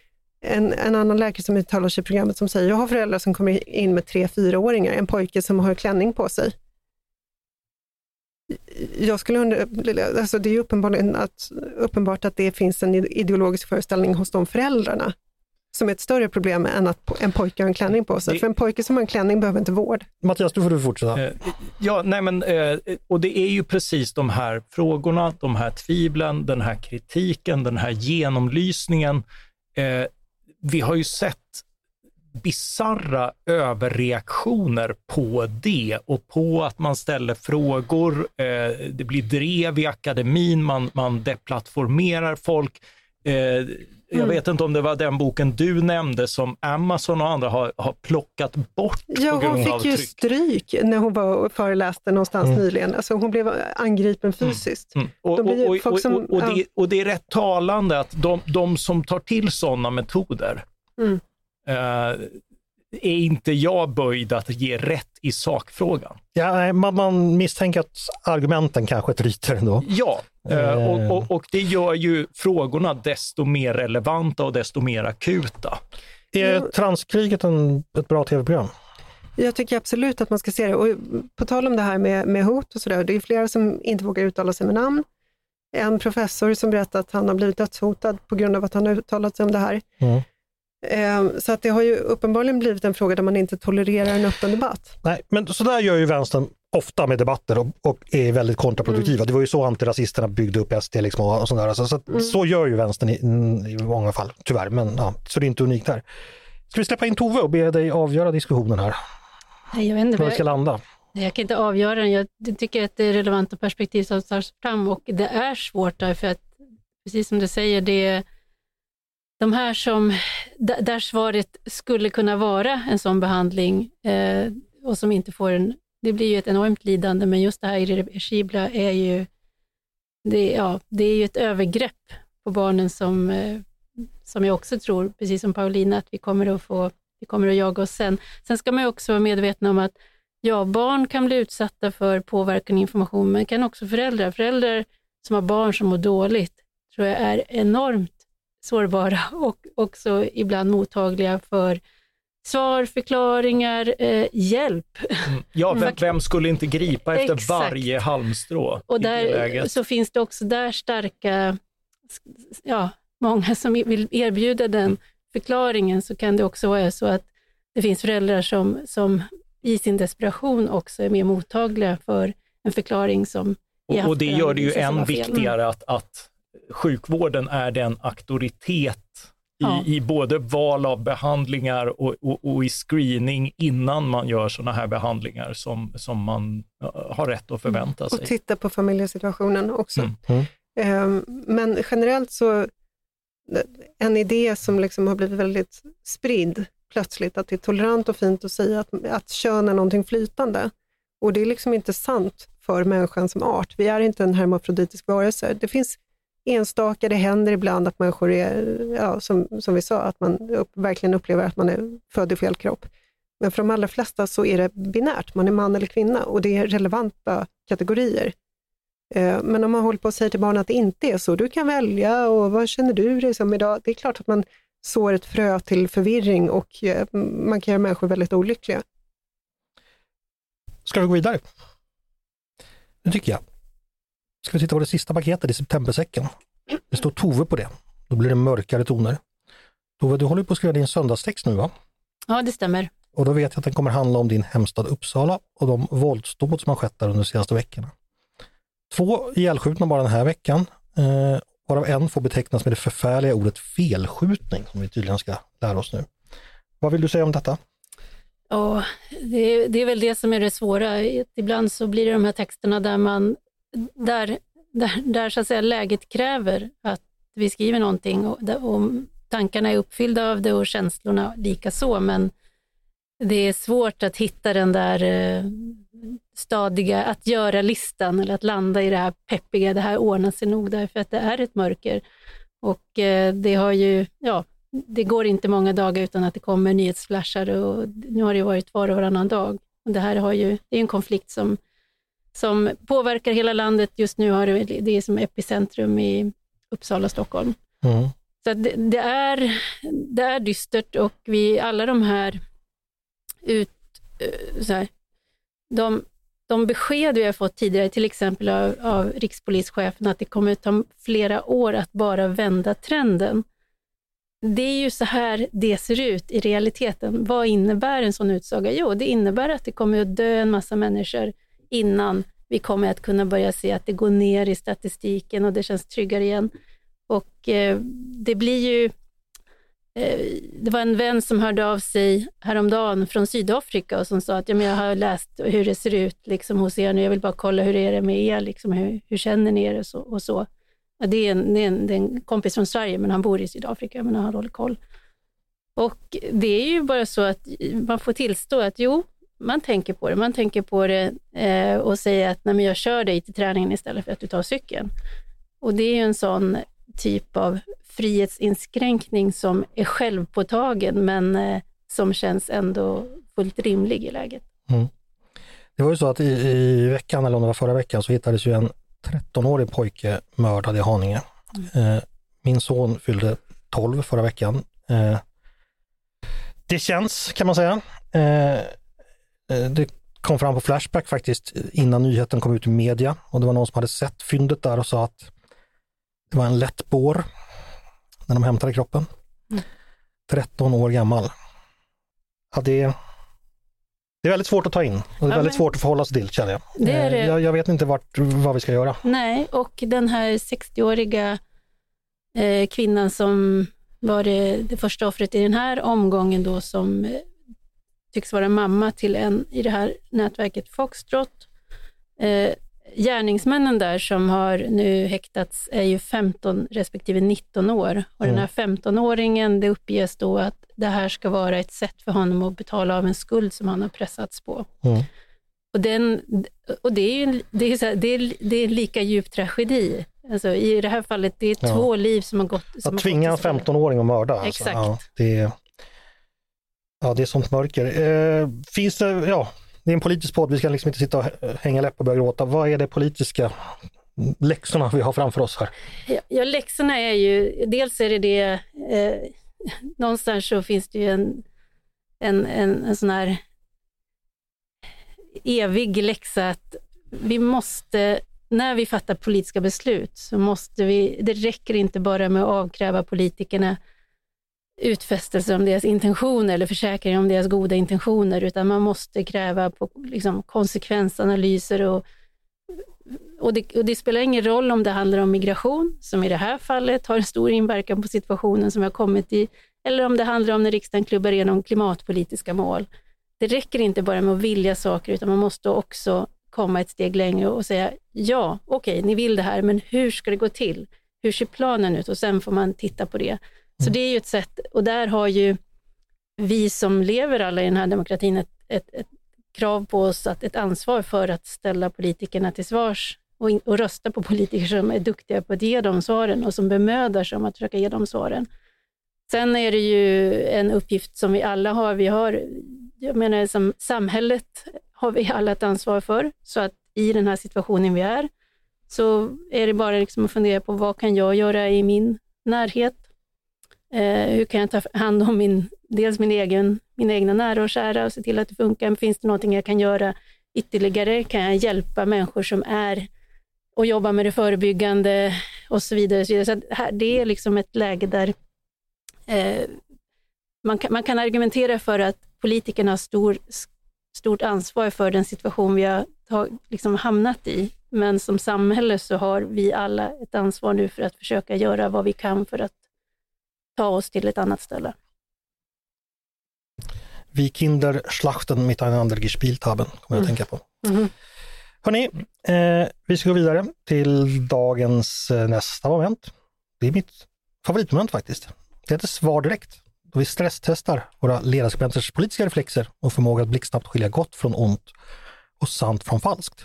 en, en annan läkare som uttalar sig i programmet som säger, jag har föräldrar som kommer in med tre, fyraåringar, en pojke som har klänning på sig. Jag skulle undra, alltså det är uppenbart att, uppenbart att det finns en ideologisk föreställning hos de föräldrarna som är ett större problem än att en pojke har en klänning på sig. Det- För en pojke som har en klänning behöver inte vård. Mattias, du får du fortsätta. Eh, Ja, nej men, eh, och det är ju precis de här frågorna, de här tvivlen, den här kritiken, den här genomlysningen. Eh, vi har ju sett bizarra överreaktioner på det och på att man ställer frågor, eh, det blir drev i akademin, man, man deplattformerar folk. Eh, jag Mm. vet inte om det var den boken du nämnde som Amazon och andra har, har plockat bort Ja, på grund hon fick ju tryck. stryk när hon var och föreläste någonstans Mm. nyligen. Alltså hon blev angripen fysiskt. Mm. Och, De blir ju och, och, folk som- och, och, det, och det är rätt talande att de, de som tar till sådana metoder Mm. Eh, är inte jag böjd att ge rätt i sakfrågan. Ja, nej, man, man misstänker att argumenten kanske tryter ändå. Ja, eh, Eh. och, och, och det gör ju frågorna desto mer relevanta och desto mer akuta. Är transkriget en, ett bra tv-program? Jag tycker absolut att man ska se det. Och på tal om det här med, med hot och sådär, det är flera som inte vågar uttala sig med namn. En professor som berättar att han har blivit dödshotad på grund av att han har uttalat sig om det här. Mm. Eh, Så att det har ju uppenbarligen blivit en fråga där man inte tolererar en öppen debatt. Nej, men så där gör ju vänstern ofta med debatter och, och är väldigt kontraproduktiva. Mm. Det var ju så antirasisterna byggde upp SD liksom och, och sådär. Så, så, att- Mm. så gör ju vänstern i, i många fall, tyvärr. Men, ja, så det är inte unikt här. Ska vi släppa in Tove och be dig avgöra diskussionen här? Nej, Jag vet inte, Var det ska landa? Jag kan inte avgöra den. Jag tycker att det är relevanta perspektiv som tas fram och det är svårt därför att, precis som du säger, det är de här som, där svaret skulle kunna vara en sån behandling eh, och som inte får en, det blir ju ett enormt lidande, men just det här irreversibla är ju, det, ja, det är ju ett övergrepp på barnen som, eh, som jag också tror, precis som Paulina, att vi kommer att få, vi kommer att jaga oss sen. Sen ska man ju också vara medveten om att Ja, barn kan bli utsatta för påverkan och information, men kan också föräldrar. Föräldrar som har barn som mår dåligt tror jag är enormt sårbara [LAUGHS] och också ibland mottagliga för svar, förklaringar, eh, hjälp. Ja, vem, vem skulle inte gripa efter Exakt. varje halmstrå Och där så finns det också där starka, ja, många som vill erbjuda den förklaringen, så kan det också vara så att det finns föräldrar som, som i sin desperation också är mer mottagliga för en förklaring som Och, och det gör det ju än fel. viktigare att, att sjukvården är den auktoritet i, Ja. i både val av behandlingar och, och, och i screening innan man gör sådana här behandlingar som, som man har rätt att förvänta sig. Och titta på familjesituationen också. Mm. Mm. Ehm, Men generellt så, en idé som liksom har blivit väldigt spridd plötsligt, att det är tolerant och fint att säga att, att kön är någonting flytande. Och det är liksom inte sant för människan som art. Vi är inte en hermafroditisk varelse. Det finns enstaka, det händer ibland att människor är, ja, som, som vi sa, att man upp, verkligen upplever att man är född i fel kropp. Men för de allra flesta så är det binärt, man är man eller kvinna och det är relevanta kategorier. Eh, men om man håller på att säga till barnen att det inte är så, du kan välja och vad känner du dig som idag? Det är klart att man sår ett frö till förvirring och eh, man kan göra människor väldigt olyckliga. Ska vi gå vidare? Det tycker jag. Ska vi titta på det sista paketet i septembersäcken? Det står Tove på det. Då blir det mörkare toner. Tove, du håller på att skriva din söndagstext nu va? Ja, det stämmer. Och då vet jag att den kommer handla om din hemstad Uppsala och de våldsdåd som har skett där under de senaste veckorna. Två ihjälskjutna bara den här veckan, eh, varav en får betecknas med det förfärliga ordet felskjutning som vi tydligen ska lära oss nu. Vad vill du säga om detta? Ja, det, är- det är väl det som är det svåra. Ibland så blir det de här texterna där man, där, där, där så att säga läget kräver att vi skriver någonting och, och tankarna är uppfyllda av det och känslorna lika så, men det är svårt att hitta den där eh, stadiga att göra-listan eller att landa i det här peppiga, det här ordnar sig nog därför att det är ett mörker. Och eh, det har ju, ja, det går inte många dagar utan att det kommer nyhetsflashar och nu har det varit var och varannan dag. Och det här har ju, det är en konflikt som, som påverkar hela landet. Just nu har det, det är som epicentrum i Uppsala, Stockholm. Mm. Så det, det, är, det är dystert och vi, alla de här, ut, eh, så här de, de besked vi har fått tidigare, till exempel av, av rikspolischefen, att det kommer att ta flera år att bara vända trenden. Det är ju så här det ser ut i realiteten. Vad innebär en sån utsaga? Jo, det innebär att det kommer att dö en massa människor innan vi kommer att kunna börja se att det går ner i statistiken och det känns tryggare igen. Och eh, det blir ju... Eh, det var en vän som hörde av sig häromdagen från Sydafrika och som sa att ja, men jag har läst hur det ser ut liksom, hos er nu, jag vill bara kolla hur är det med er, liksom, hur, hur känner ni er och så. Och så. Ja, det, är en, det, är en, det är en kompis från Sverige, men han bor i Sydafrika, men han håller koll. Och det är ju bara så att man får tillstå att jo, man tänker på det. Man tänker på det eh, och säger att Nej, men jag kör dig till träningen istället för att du tar cykeln. Och det är ju en sån typ av frihetsinskränkning som är självpåtagen, men eh, som känns ändå fullt rimlig i läget. Mm. Det var ju så att i, i veckan, eller om det var förra veckan, så hittades ju en 13-årig pojke mördad i Haninge. Eh, min son fyllde 12 förra veckan. Eh, det känns, kan man säga. Eh, det kom fram på Flashback faktiskt innan nyheten kom ut i media och det var någon som hade sett fyndet där och sa att det var en lätt bår när de hämtade kroppen. 13 år gammal. Ja, det, Det är väldigt svårt att ta in och det är Ja, väldigt men- svårt att förhålla sig till känner jag. Det är Eh, det. Jag, jag vet inte vart, vad vi ska göra. Nej, och den här 60-åriga eh, kvinnan som var det, det första offret i den här omgången då som eh, tycks vara mamma till en i det här nätverket Foxtrot. Eh, gärningsmännen där som har nu häktats är ju 15 respektive 19 år. Och den här 15-åringen, det uppges då att det här ska vara ett sätt för honom att betala av en skuld som han har pressats på. Mm. Och, den, och det är ju det är här, det är, det är en lika djup tragedi. Alltså, I det här fallet, det är Ja. två liv som har gått... Som Att tvinga en gått till spillo. 15-åring att mörda. Alltså. Exakt. Ja, det, är- ja, det är sånt mörker. Eh, finns det, ja, det är en politisk podd, vi ska liksom inte sitta och hänga läpp och börja gråta. Vad är det politiska läxorna vi har framför oss här? Ja, ja, läxorna är ju, dels är det det, eh, någonstans så finns det ju en, en, en, en sån här evig läxa att vi måste, när vi fattar politiska beslut, så måste vi, det räcker inte bara med att avkräva politikerna utfästelser om deras intentioner eller försäkringar om deras goda intentioner, utan man måste kräva på liksom, konsekvensanalyser och och det, och det spelar ingen roll om det handlar om migration, som i det här fallet har en stor inverkan på situationen som vi har kommit i, eller om det handlar om när riksdagen klubbar igenom klimatpolitiska mål. Det räcker inte bara med att vilja saker, utan man måste också komma ett steg längre och säga ja, okej, ni vill det här, men hur ska det gå till? Hur ser planen ut? Och sen får man titta på det. Så det är ju ett sätt, och där har ju vi som lever alla i den här demokratin ett, ett, ett krav på oss, att ett ansvar för att ställa politikerna till svars och, in, och rösta på politiker som är duktiga på att ge de svaren och som bemödar sig om att försöka ge de svaren. Sen är det ju en uppgift som vi alla har. Vi har, jag menar som samhället har vi alla ett ansvar för, så att i den här situationen vi är, så är det bara liksom att fundera på vad kan jag göra i min närhet? Eh, hur kan jag ta hand om min, dels min egen, mina egna nära och kära och se till att det funkar? Finns det någonting jag kan göra ytterligare? Kan jag hjälpa människor som är och jobba med det förebyggande och så vidare. Så, vidare. så här, det är liksom ett läge där eh, man, kan, man kan argumentera för att politikerna har stor, stort ansvar för den situation vi har ta, liksom hamnat i. Men som samhälle så har vi alla ett ansvar nu för att försöka göra vad vi kan för att ta oss till ett annat ställe. Vi Kinder schlachten miteinander gespielt haben, kommer jag att tänka på. Mhm. Hörrni, eh, vi ska gå vidare till dagens eh, nästa moment. Det är mitt favoritmoment faktiskt. Det heter Svar direkt. Då vi stresstestar våra ledarskribenters politiska reflexer och förmåga att blixtsnabbt skilja gott från ont och sant från falskt.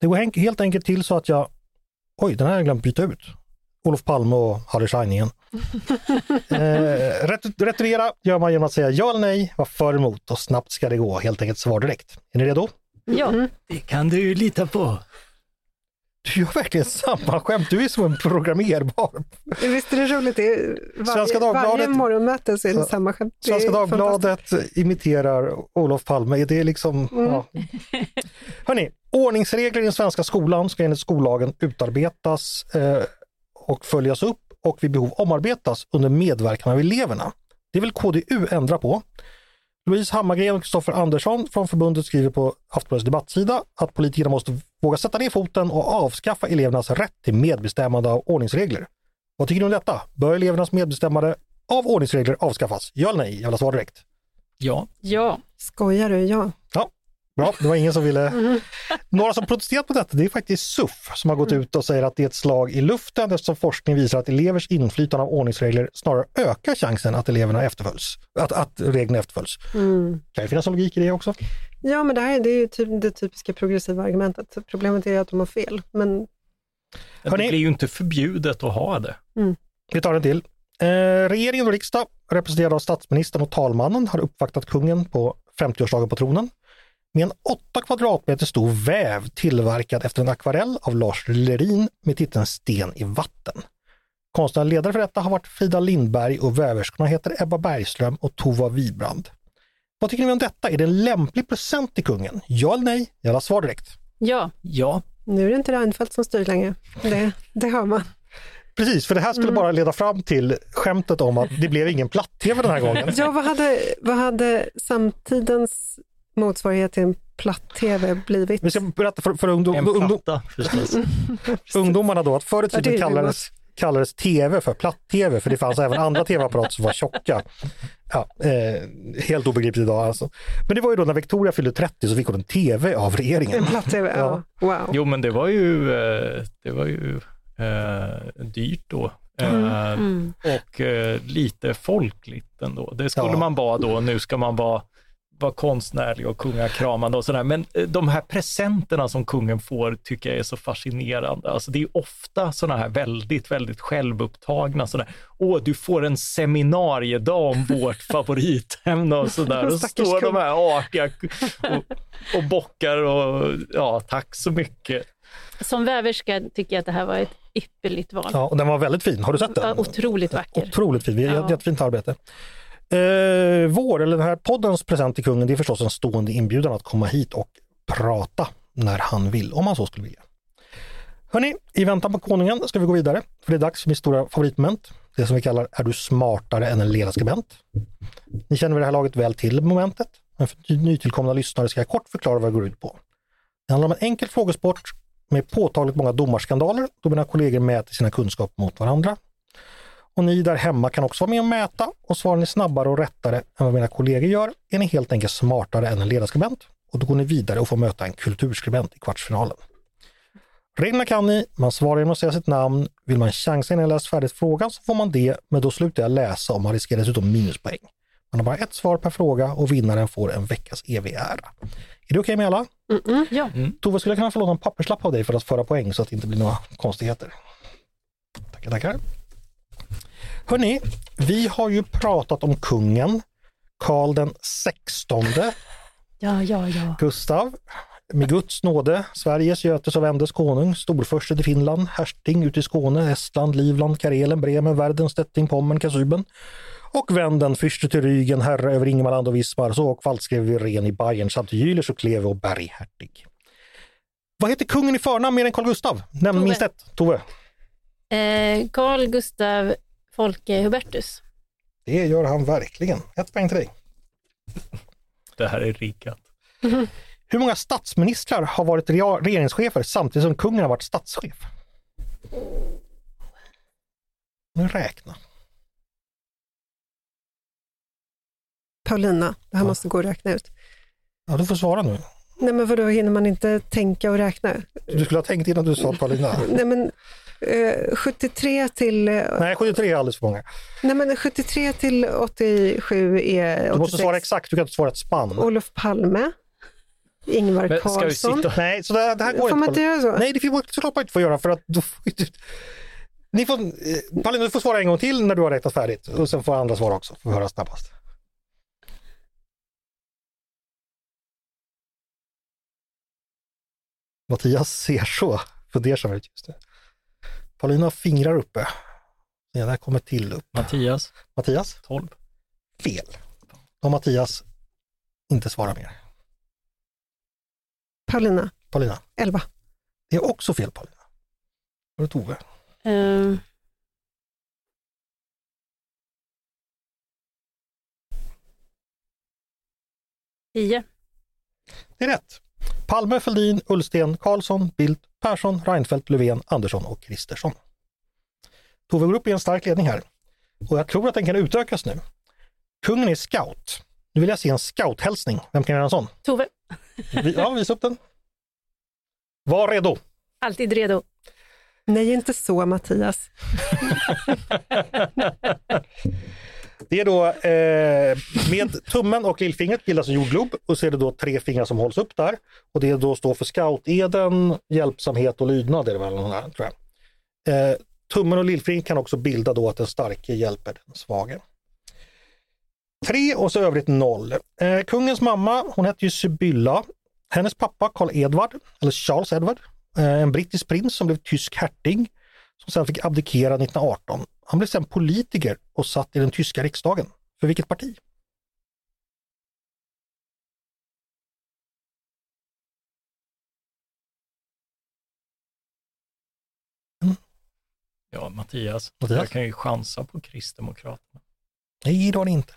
Det går helt enkelt till så att jag, oj, den här har jag glömt byta ut. Olof Palme och Harry Schein igen. Eh, ret- retirera gör man genom att säga ja eller nej, var för eller emot och snabbt ska det gå. Helt enkelt svar direkt. Är ni redo? Ja. Det kan du ju lita på. Du gör verkligen samma skämt. Du är som en programmerbar. Visst är det roligt? Det är varje, Svenska Dagbladet- varje morgonmöte så är det samma skämt. Det Svenska. Dagbladet imiterar Olof Palme. Det är liksom... Mm. Ja. Hörrni, ordningsregler i den svenska skolan ska enligt skollagen utarbetas eh, och följas upp och vid behov omarbetas under medverkan av eleverna. Det vill KDU ändra på. Louise Hammargren och Kristoffer Andersson från förbundet skriver på Aftonbladets debattsida att politikerna måste våga sätta ner foten och avskaffa elevernas rätt till medbestämmande av ordningsregler. Vad tycker ni om detta? Bör elevernas medbestämmande av ordningsregler avskaffas? Ja eller nej? Jag vill ha svar direkt. Ja. Ja. Skojar du? Ja. Ja, bra. Det var ingen som ville... Några som protesterat mot detta, det är faktiskt SUF som har gått ut och säger att det är ett slag i luften eftersom forskning visar att elevers inflytande av ordningsregler snarare ökar chansen att eleverna efterföljs, att, att reglerna efterföljs. Mm. Kan ju finnas en logik i det också. Ja, men det här det är ju typ det typiska progressiva argumentet. Problemet är att de har fel. Men Det blir ju inte förbjudet att ha det. Vi tar en till. Eh, regeringen och riksdag, representerade av statsministern och talmannen, har uppvaktat kungen på 50-årsdagen på tronen med en 8 kvadratmeter stor väv tillverkad efter en akvarell av Lars Lerin med titeln Sten i vatten. Konstnärlig ledare för detta har varit Frida Lindberg och väverskorna heter Ebba Bergström och Tova Wibrand. Vad tycker ni om detta? Är det en lämplig present till kungen? Ja eller nej? Jag vill ha svar direkt. Ja. Ja. nu är det inte Reinfeldt som styr längre. Det, det hör man. Precis, för det här skulle bara leda fram till skämtet om att det blev ingen platt-tv den här gången. Ja, vad hade, vad hade samtidens motsvarighet till en platt-tv blivit? Vi ska berätta för, för ungdom, En ungdom, platta [LAUGHS] ungdomarna då att förr i tiden kallades, kallades tv för platt-tv för det fanns även andra tv-apparater som var tjocka. Ja, eh, helt obegripligt idag alltså. Men det var ju då när Victoria fyllde 30 så fick hon en tv av regeringen. En platt-tv? Ja. Wow. Jo, men det var ju, eh, det var ju eh, dyrt då. Eh, Mm. Och eh, lite folkligt ändå. Det skulle Ja. man vara då. Nu ska man vara, vara konstnärlig och kungakramande och sådär. Men eh, de här presenterna som kungen får tycker jag är så fascinerande. Alltså det är ofta sådana här väldigt, väldigt självupptagna sådär. Åh, du får en seminariedag om [LAUGHS] vårt favoritämne och sådär. Och står de här artiga och, och bockar och ja, tack så mycket. Som väverska tycker jag att det här var ett ypperligt val. Ja, och den var väldigt fin. Har du sett Ja, den? otroligt vacker. Otroligt fin. Vi har Ja. Jättefint arbete. Eh, vår, eller den här poddens present till kungen, det är förstås en stående inbjudan att komma hit och prata när han vill, om han så skulle vilja. Hörni, i väntan på konungen ska vi gå vidare, för det är dags för mitt stora favoritmoment. Det som vi kallar Är du smartare än en ledarskribent? Ni känner vid det här laget väl till momentet, men för nytillkomna lyssnare ska jag kort förklara vad det går ut på. Det handlar om en enkel frågesport med påtagligt många domarskandaler då mina kollegor mäter sina kunskaper mot varandra. Och ni där hemma kan också vara med och mäta och svarar ni snabbare och rättare än vad mina kollegor gör är ni helt enkelt smartare än en ledarskribent och då går ni vidare och får möta en kulturskribent i kvartsfinalen. Reglerna kan ni, man svarar genom att säga sitt namn. Vill man chansa innan jag läst färdigt frågan så får man det, men då slutar jag läsa och man riskerar dessutom minuspoäng. Man har bara ett svar per fråga och vinnaren får en veckas evig ära. Är det okej med alla? Ja. Tove, skulle jag kunna få låna en papperslapp av dig för att föra poäng så att det inte blir några konstigheter? Tackar, tackar. Hörni, vi har ju pratat om kungen, Karl den 16 Ja, ja, ja. Gustav, med Guds nåde, Sveriges, Götes och Vendes konung, storfurste till Finland, härsting ut i Skåne, Estland, Livland, Karelen, Bremen, Werden, Stettin, Pommern, Kasuben och vänden, fürste till Rügen, herre över Ingermanland och Wismar, så och Waldskrev Ren i Bayern samt Jülich och Kleve och Berghertig. Vad heter kungen i förnamn mer än Carl Gustav? Nämn minst ett. Tove. Eh, Carl Gustav Folke Hubertus. Det gör han verkligen. Ett poäng till dig. Det här är riggat. [LAUGHS] Hur många statsministrar har varit regeringschefer samtidigt som kungen har varit statschef? Nu räkna. Paulina, det här måste gå att räkna ut. Ja, du får svara nu. Nej men vadå, hinner man inte tänka och räkna? Du skulle ha tänkt innan du sa Paulina. [LAUGHS] Nej men eh, 73 till... eh, Nej, 73 är alldeles för många. Nej men 73 till 87 är 86. Du måste svara exakt, du kan inte svara ett spann. Olof Palme, Ingvar Men ska vi Carlsson. sitta- Nej, så det, här- det här går Får inte. man inte göra så? Nej, det får såklart man inte få göra för att då får du... Ni får, Paulina, du får svara en gång till när du har räknat färdigt och sen får andra svara också, får vi höra snabbast. Mattias ser så fundersam ut just nu. Paulina har fingrar uppe. Det där kommer till upp. Mattias, Mattias? 12. Fel. Har Mattias inte svarat mer. Paulina, Paulina? 11. Det är också fel Paulina. Var det Tove? Eh, tio. Det är rätt. Palme, Fälldin, Ullsten, Karlsson, Bildt, Persson, Reinfeldt, Löfven, Andersson och Kristersson. Tove går upp i en stark ledning här och jag tror att den kan utökas nu. Kungen är scout. Nu vill jag se en scouthälsning. Vem kan göra en sån? Tove. Vi- Ja, visa upp den. Var redo. Alltid redo. Nej, inte så Mattias. [LAUGHS] Det är då eh, med tummen och lillfingret bildas en jordglob och så är det då tre fingrar som hålls upp där. Och det då står för scouteden, hjälpsamhet och lydnad är det väl här, tror jag. Eh, tummen och lillfingret kan också bilda då att den starke hjälper den svage. Tre och så övrigt noll. Eh, kungens mamma, hon hette ju Sibylla. Hennes pappa Karl Edvard, eller Charles Edward, eh, en brittisk prins som blev tysk hertig, som sedan fick abdikera 1918. Han blev sedan politiker och satt i den tyska riksdagen. För vilket parti? Ja, Mattias. Mattias? Jag kan ju chansa på Kristdemokraterna. Nej, det var det inte.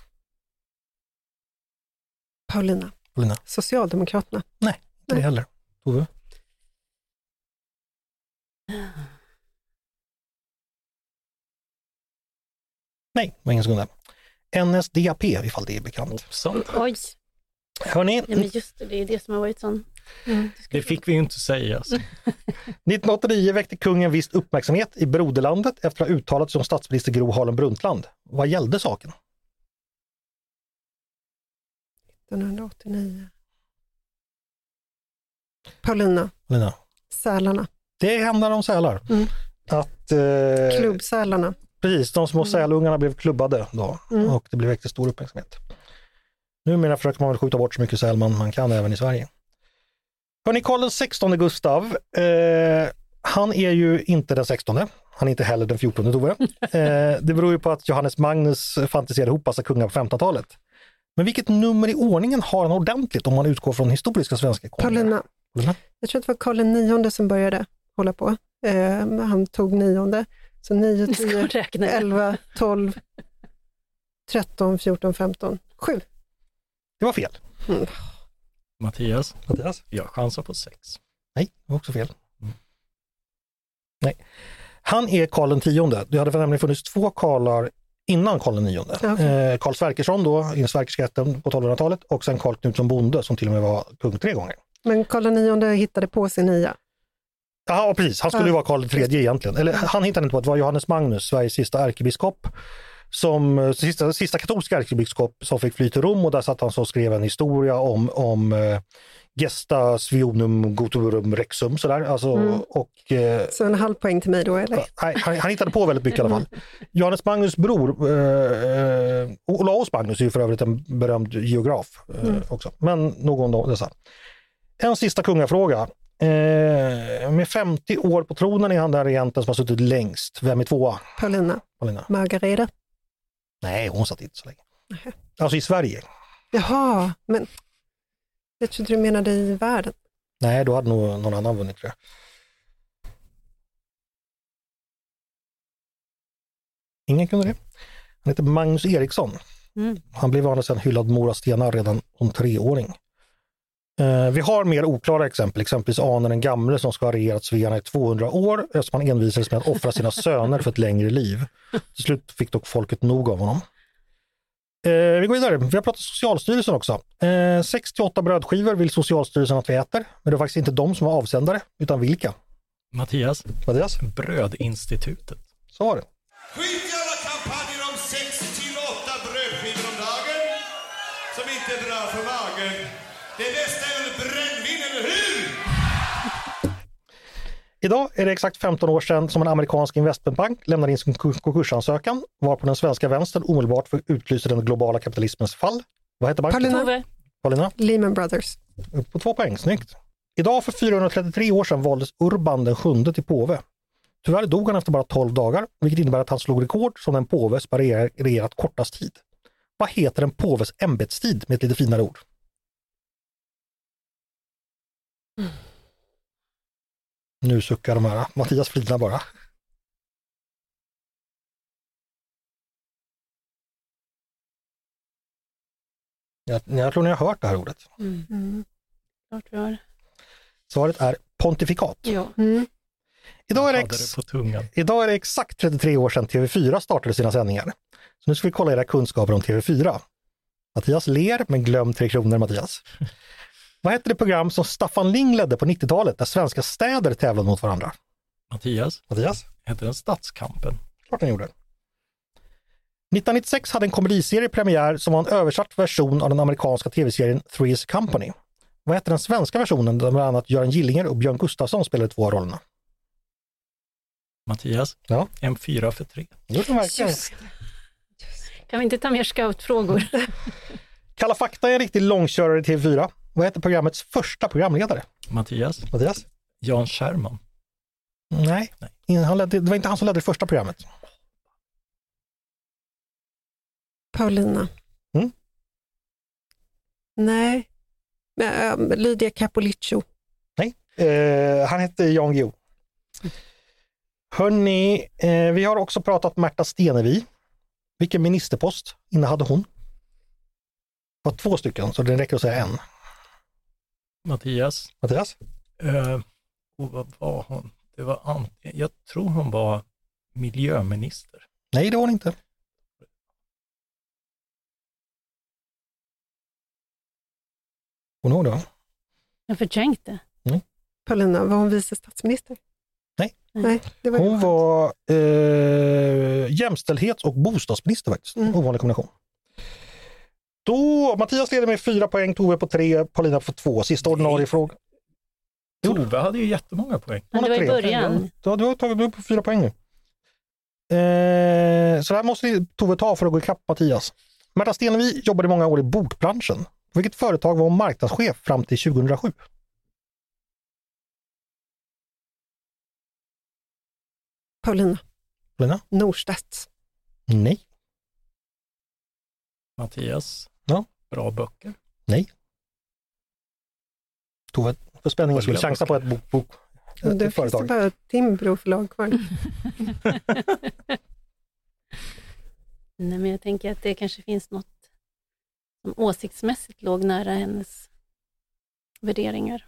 Paulina, Paulina? Socialdemokraterna. Nej, inte det heller. Tove? Nej, det var ingen som kunde. NSDAP ifall det är bekant. Oj, Hörni, ja, men just det, det är det som har varit sån... Det fick vi ju inte säga. Alltså. [LAUGHS] 1989 väckte kungen viss uppmärksamhet i broderlandet efter att ha uttalat sig om statsminister Gro Harlem Brundtland. Vad gällde saken? 1989. Paulina, Lina? sälarna. Det handlar om sälar. Mm. Att, eh, Klubbsälarna. Precis, de små sälungarna blev klubbade då Mm. och det blev väckte stor uppmärksamhet. Numera försöker man väl skjuta bort så mycket säl man, man kan även i Sverige. Hörni, Karl XVI Gustav, eh, han är ju inte den 16, han är inte heller den 14 Tove. [LAUGHS] Eh, det beror ju på att Johannes Magnus fantiserade ihop massa kungar på 1500-talet. Men vilket nummer i ordningen har han ordentligt om man utgår från historiska svenska konungar? Paulina? Jag tror att det var Karl IX som började hålla på. Eh, han tog nionde. Så 9, Ska 10, räkna. 11, 12, 13, 14, 15, 7. Det var fel. Mm. Mattias, Mattias? jag chansar på sex. Nej, det var också fel. Nej. Han är Karl X. Det hade nämligen funnits två Karlar innan Karl IX. Okej. Eh, Karl Sverkersson då, i Sverkersrätten på 1200-talet och sen Karl Knutsson Bonde som till och med var kung tre gånger. Men Karl IX hittade på sin nia. Ja, precis. Han skulle ju vara Karl III egentligen. Eller han hittade inte på att det var Johannes Magnus, Sveriges sista ärkebiskop, som eh, sista, sista katolska ärkebiskop som fick fly till Rom och där satt han så och skrev en historia om, om eh, Gesta Svionum Goturum Rexum sådär. Alltså, Mm. och, eh, Så en halv poäng till mig då, eller? Nej, han, han hittade på väldigt mycket i alla fall. Johannes Magnus bror, eh, eh, Olaus Magnus är ju för övrigt en berömd geograf eh, Mm. också. Men någon av dessa. En sista kungafråga. Eh, med 50 år på tronen är han den regenten som har suttit längst. Vem är tvåa? Paulina. Paulina? Margareta. Nej, hon satt inte så länge. Alltså i Sverige. Jaha, men jag trodde du menade i världen. Nej, då hade nog någon annan vunnit tror jag. Ingen kunde det. Han heter Magnus Eriksson. Mm. Han blev annars en hyllad Mora Stenar redan som treåring. Eh, vi har mer oklara exempel, exempelvis Anen den gamle som ska ha regerat Svearna i 200 år eftersom han envisades med att offra sina söner för ett längre liv. Till slut fick dock folket nog av honom. Eh, vi går vidare. Vi har pratat Socialstyrelsen också. Eh, 68 brödskivor vill Socialstyrelsen att vi äter, men det är faktiskt inte de som är avsändare, utan vilka? Mattias, Mattias? Brödinstitutet. Så var det. Idag är det exakt 15 år sedan som en amerikansk investmentbank lämnade in sin kon- konkursansökan varpå den svenska vänstern omedelbart utlyser den globala kapitalismens fall. Vad heter banken? Paulina. Lehman Brothers. Upp på två poäng, snyggt. Idag för 433 år sedan valdes Urban den sjunde till påve. Tyvärr dog han efter bara 12 dagar, vilket innebär att han slog rekord som den påve som regerat- kortast tid. Vad heter en påves ämbetstid med ett lite finare ord? Nu suckar de här. Mattias flinar bara. Jag, jag tror ni har hört det här ordet. Mm. Klart vi har. Svaret är pontifikat. Ja. Mm. Idag är, ex- idag är det exakt 33 år sedan TV4 startade sina sändningar. Så nu ska vi kolla era kunskaper om TV4. Mattias ler, men glöm Tre Kronor Mattias. Vad hette det program som Staffan Ling ledde på 90-talet där svenska städer tävlade mot varandra? Mattias, Mattias? heter den Stadskampen? Klart den gjorde. 1996 hade en komediserie premiär som var en översatt version av den amerikanska tv-serien Three's Company. Vad hette den svenska versionen där bland annat Göran Gillinger och Björn Gustafsson spelade två av rollerna? Mattias, Ja. en fyra för tre. De verkligen. Just. Kan vi inte ta mer scoutfrågor? Kalla fakta är en riktig långkörare i TV4. Vad heter programmets första programledare? Mattias, Mattias? Jan Scherman. Nej, Han ledde, det var inte han som ledde det första programmet. Paulina. Mm? Nej. Men, äh, Lydia Capoliccio. Nej, eh, han hette Jan Guillou. Hörni, eh, vi har också pratat Märta Stenevi. Vilken ministerpost innehade hon? Det var två stycken, så det räcker att säga en. Mattias. Mattias? Eh, och vad var hon? Det var antingen, jag tror hon var miljöminister. Nej, det var hon inte. Hon ihåg det va? Jag förträngt det. Paulina, var hon vice statsminister? Nej. Nej, det var Hon var eh, jämställdhets och bostadsminister faktiskt. Mm. Ovanlig kombination. Då, Mattias leder med fyra poäng, Tove på tre, Paulina på två. Sista ordinarie fråga. Tove hade ju jättemånga poäng. Men det var i början. Ja, du har tagit på fyra poäng nu. Eh, så det här måste Tove ta för att gå ikapp Mattias. Märta Stenevi jobbade i många år i bokbranschen. Vilket företag var hon marknadschef fram till 2007? Paulina. Paulina? Norstedts. Nej. Mattias. Ja. Bra böcker. Nej. Tove, för spänningens skull, chansa på ett bok, bok, Det ett finns det företag. bara Timbro förlag kvar. [LAUGHS] Nej, men jag tänker att det kanske finns något som åsiktsmässigt låg nära hennes värderingar.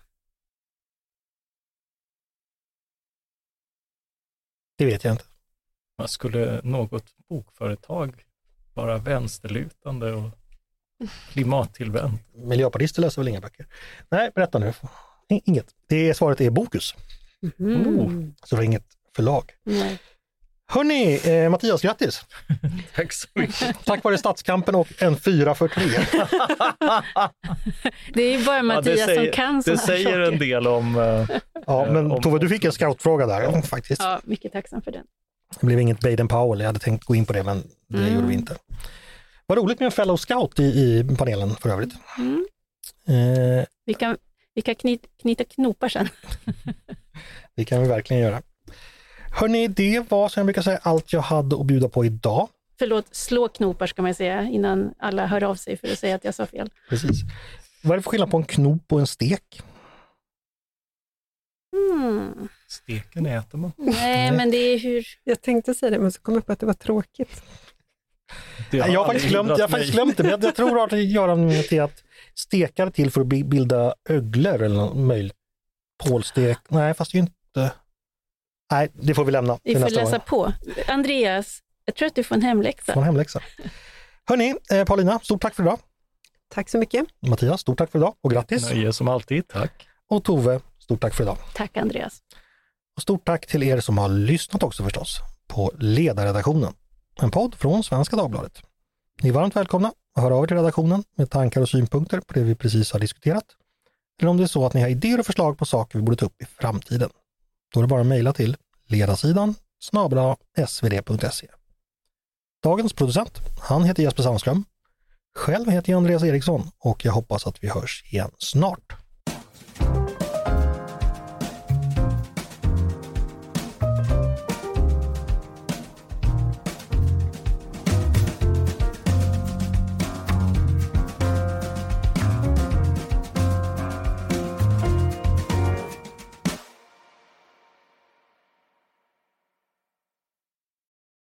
Det vet jag inte. Man skulle något bokföretag vara vänsterlutande och klimattillvänt? Miljöpartister läser väl inga böcker? Nej, berätta nu. Inget. Det är, svaret är Bokus. Mm. Så det var inget förlag. Nej. Hörni, eh, Mattias, grattis! [LAUGHS] Tack så mycket. Tack vare Stadskampen och en 4 för 3. [LAUGHS] Det är ju bara Mattias det säger, som kan Det såna här säger saker. en del om... eh, Ja, men om- Tove, du fick en scoutfråga där ja, faktiskt. Ja, mycket tacksam för den. Det blev inget Baden Powell, jag hade tänkt gå in på det men det Mm. gjorde vi inte. Vad roligt med en fellow scout i, i panelen för övrigt. Mm. Eh, Vi kan, vi kan knyta, knyta knopar sen. [LAUGHS] det kan vi verkligen göra. Hörni, det var som jag brukar säga allt jag hade att bjuda på idag. Förlåt, slå knopar ska man säga innan alla hör av sig för att säga att jag sa fel. Precis. Vad är det för skillnad på en knop och en stek? Mm. Steken äter man. Nej, men det är hur... Jag tänkte säga det, men så kom jag på att det var tråkigt. Det jag har faktiskt glömt, jag faktiskt glömt det, men jag, jag tror det har att göra med till att stekar till för att bi- bilda öglor eller något möjligt. Pålstek, nej fast det är ju inte... Nej, det får vi lämna Vi får läsa gång. på. Andreas, jag tror att du får en hemläxa. Från hemläxa. Hörni, eh, Paulina, stort tack för idag. Tack så mycket. Mattias, stort tack för idag och grattis. Nöje som alltid, tack. Och Tove, stort tack för idag. Tack Andreas. Och stort tack till er som har lyssnat också förstås på Ledarredaktionen, en podd från Svenska Dagbladet. Ni är varmt välkomna att höra av er till redaktionen med tankar och synpunkter på det vi precis har diskuterat. Eller om det är så att ni har idéer och förslag på saker vi borde ta upp i framtiden. Då är det bara att mejla till ledarsidan snabel svd.se. Dagens producent, han heter Jesper Sandström. Själv heter jag Andreas Eriksson och jag hoppas att vi hörs igen snart.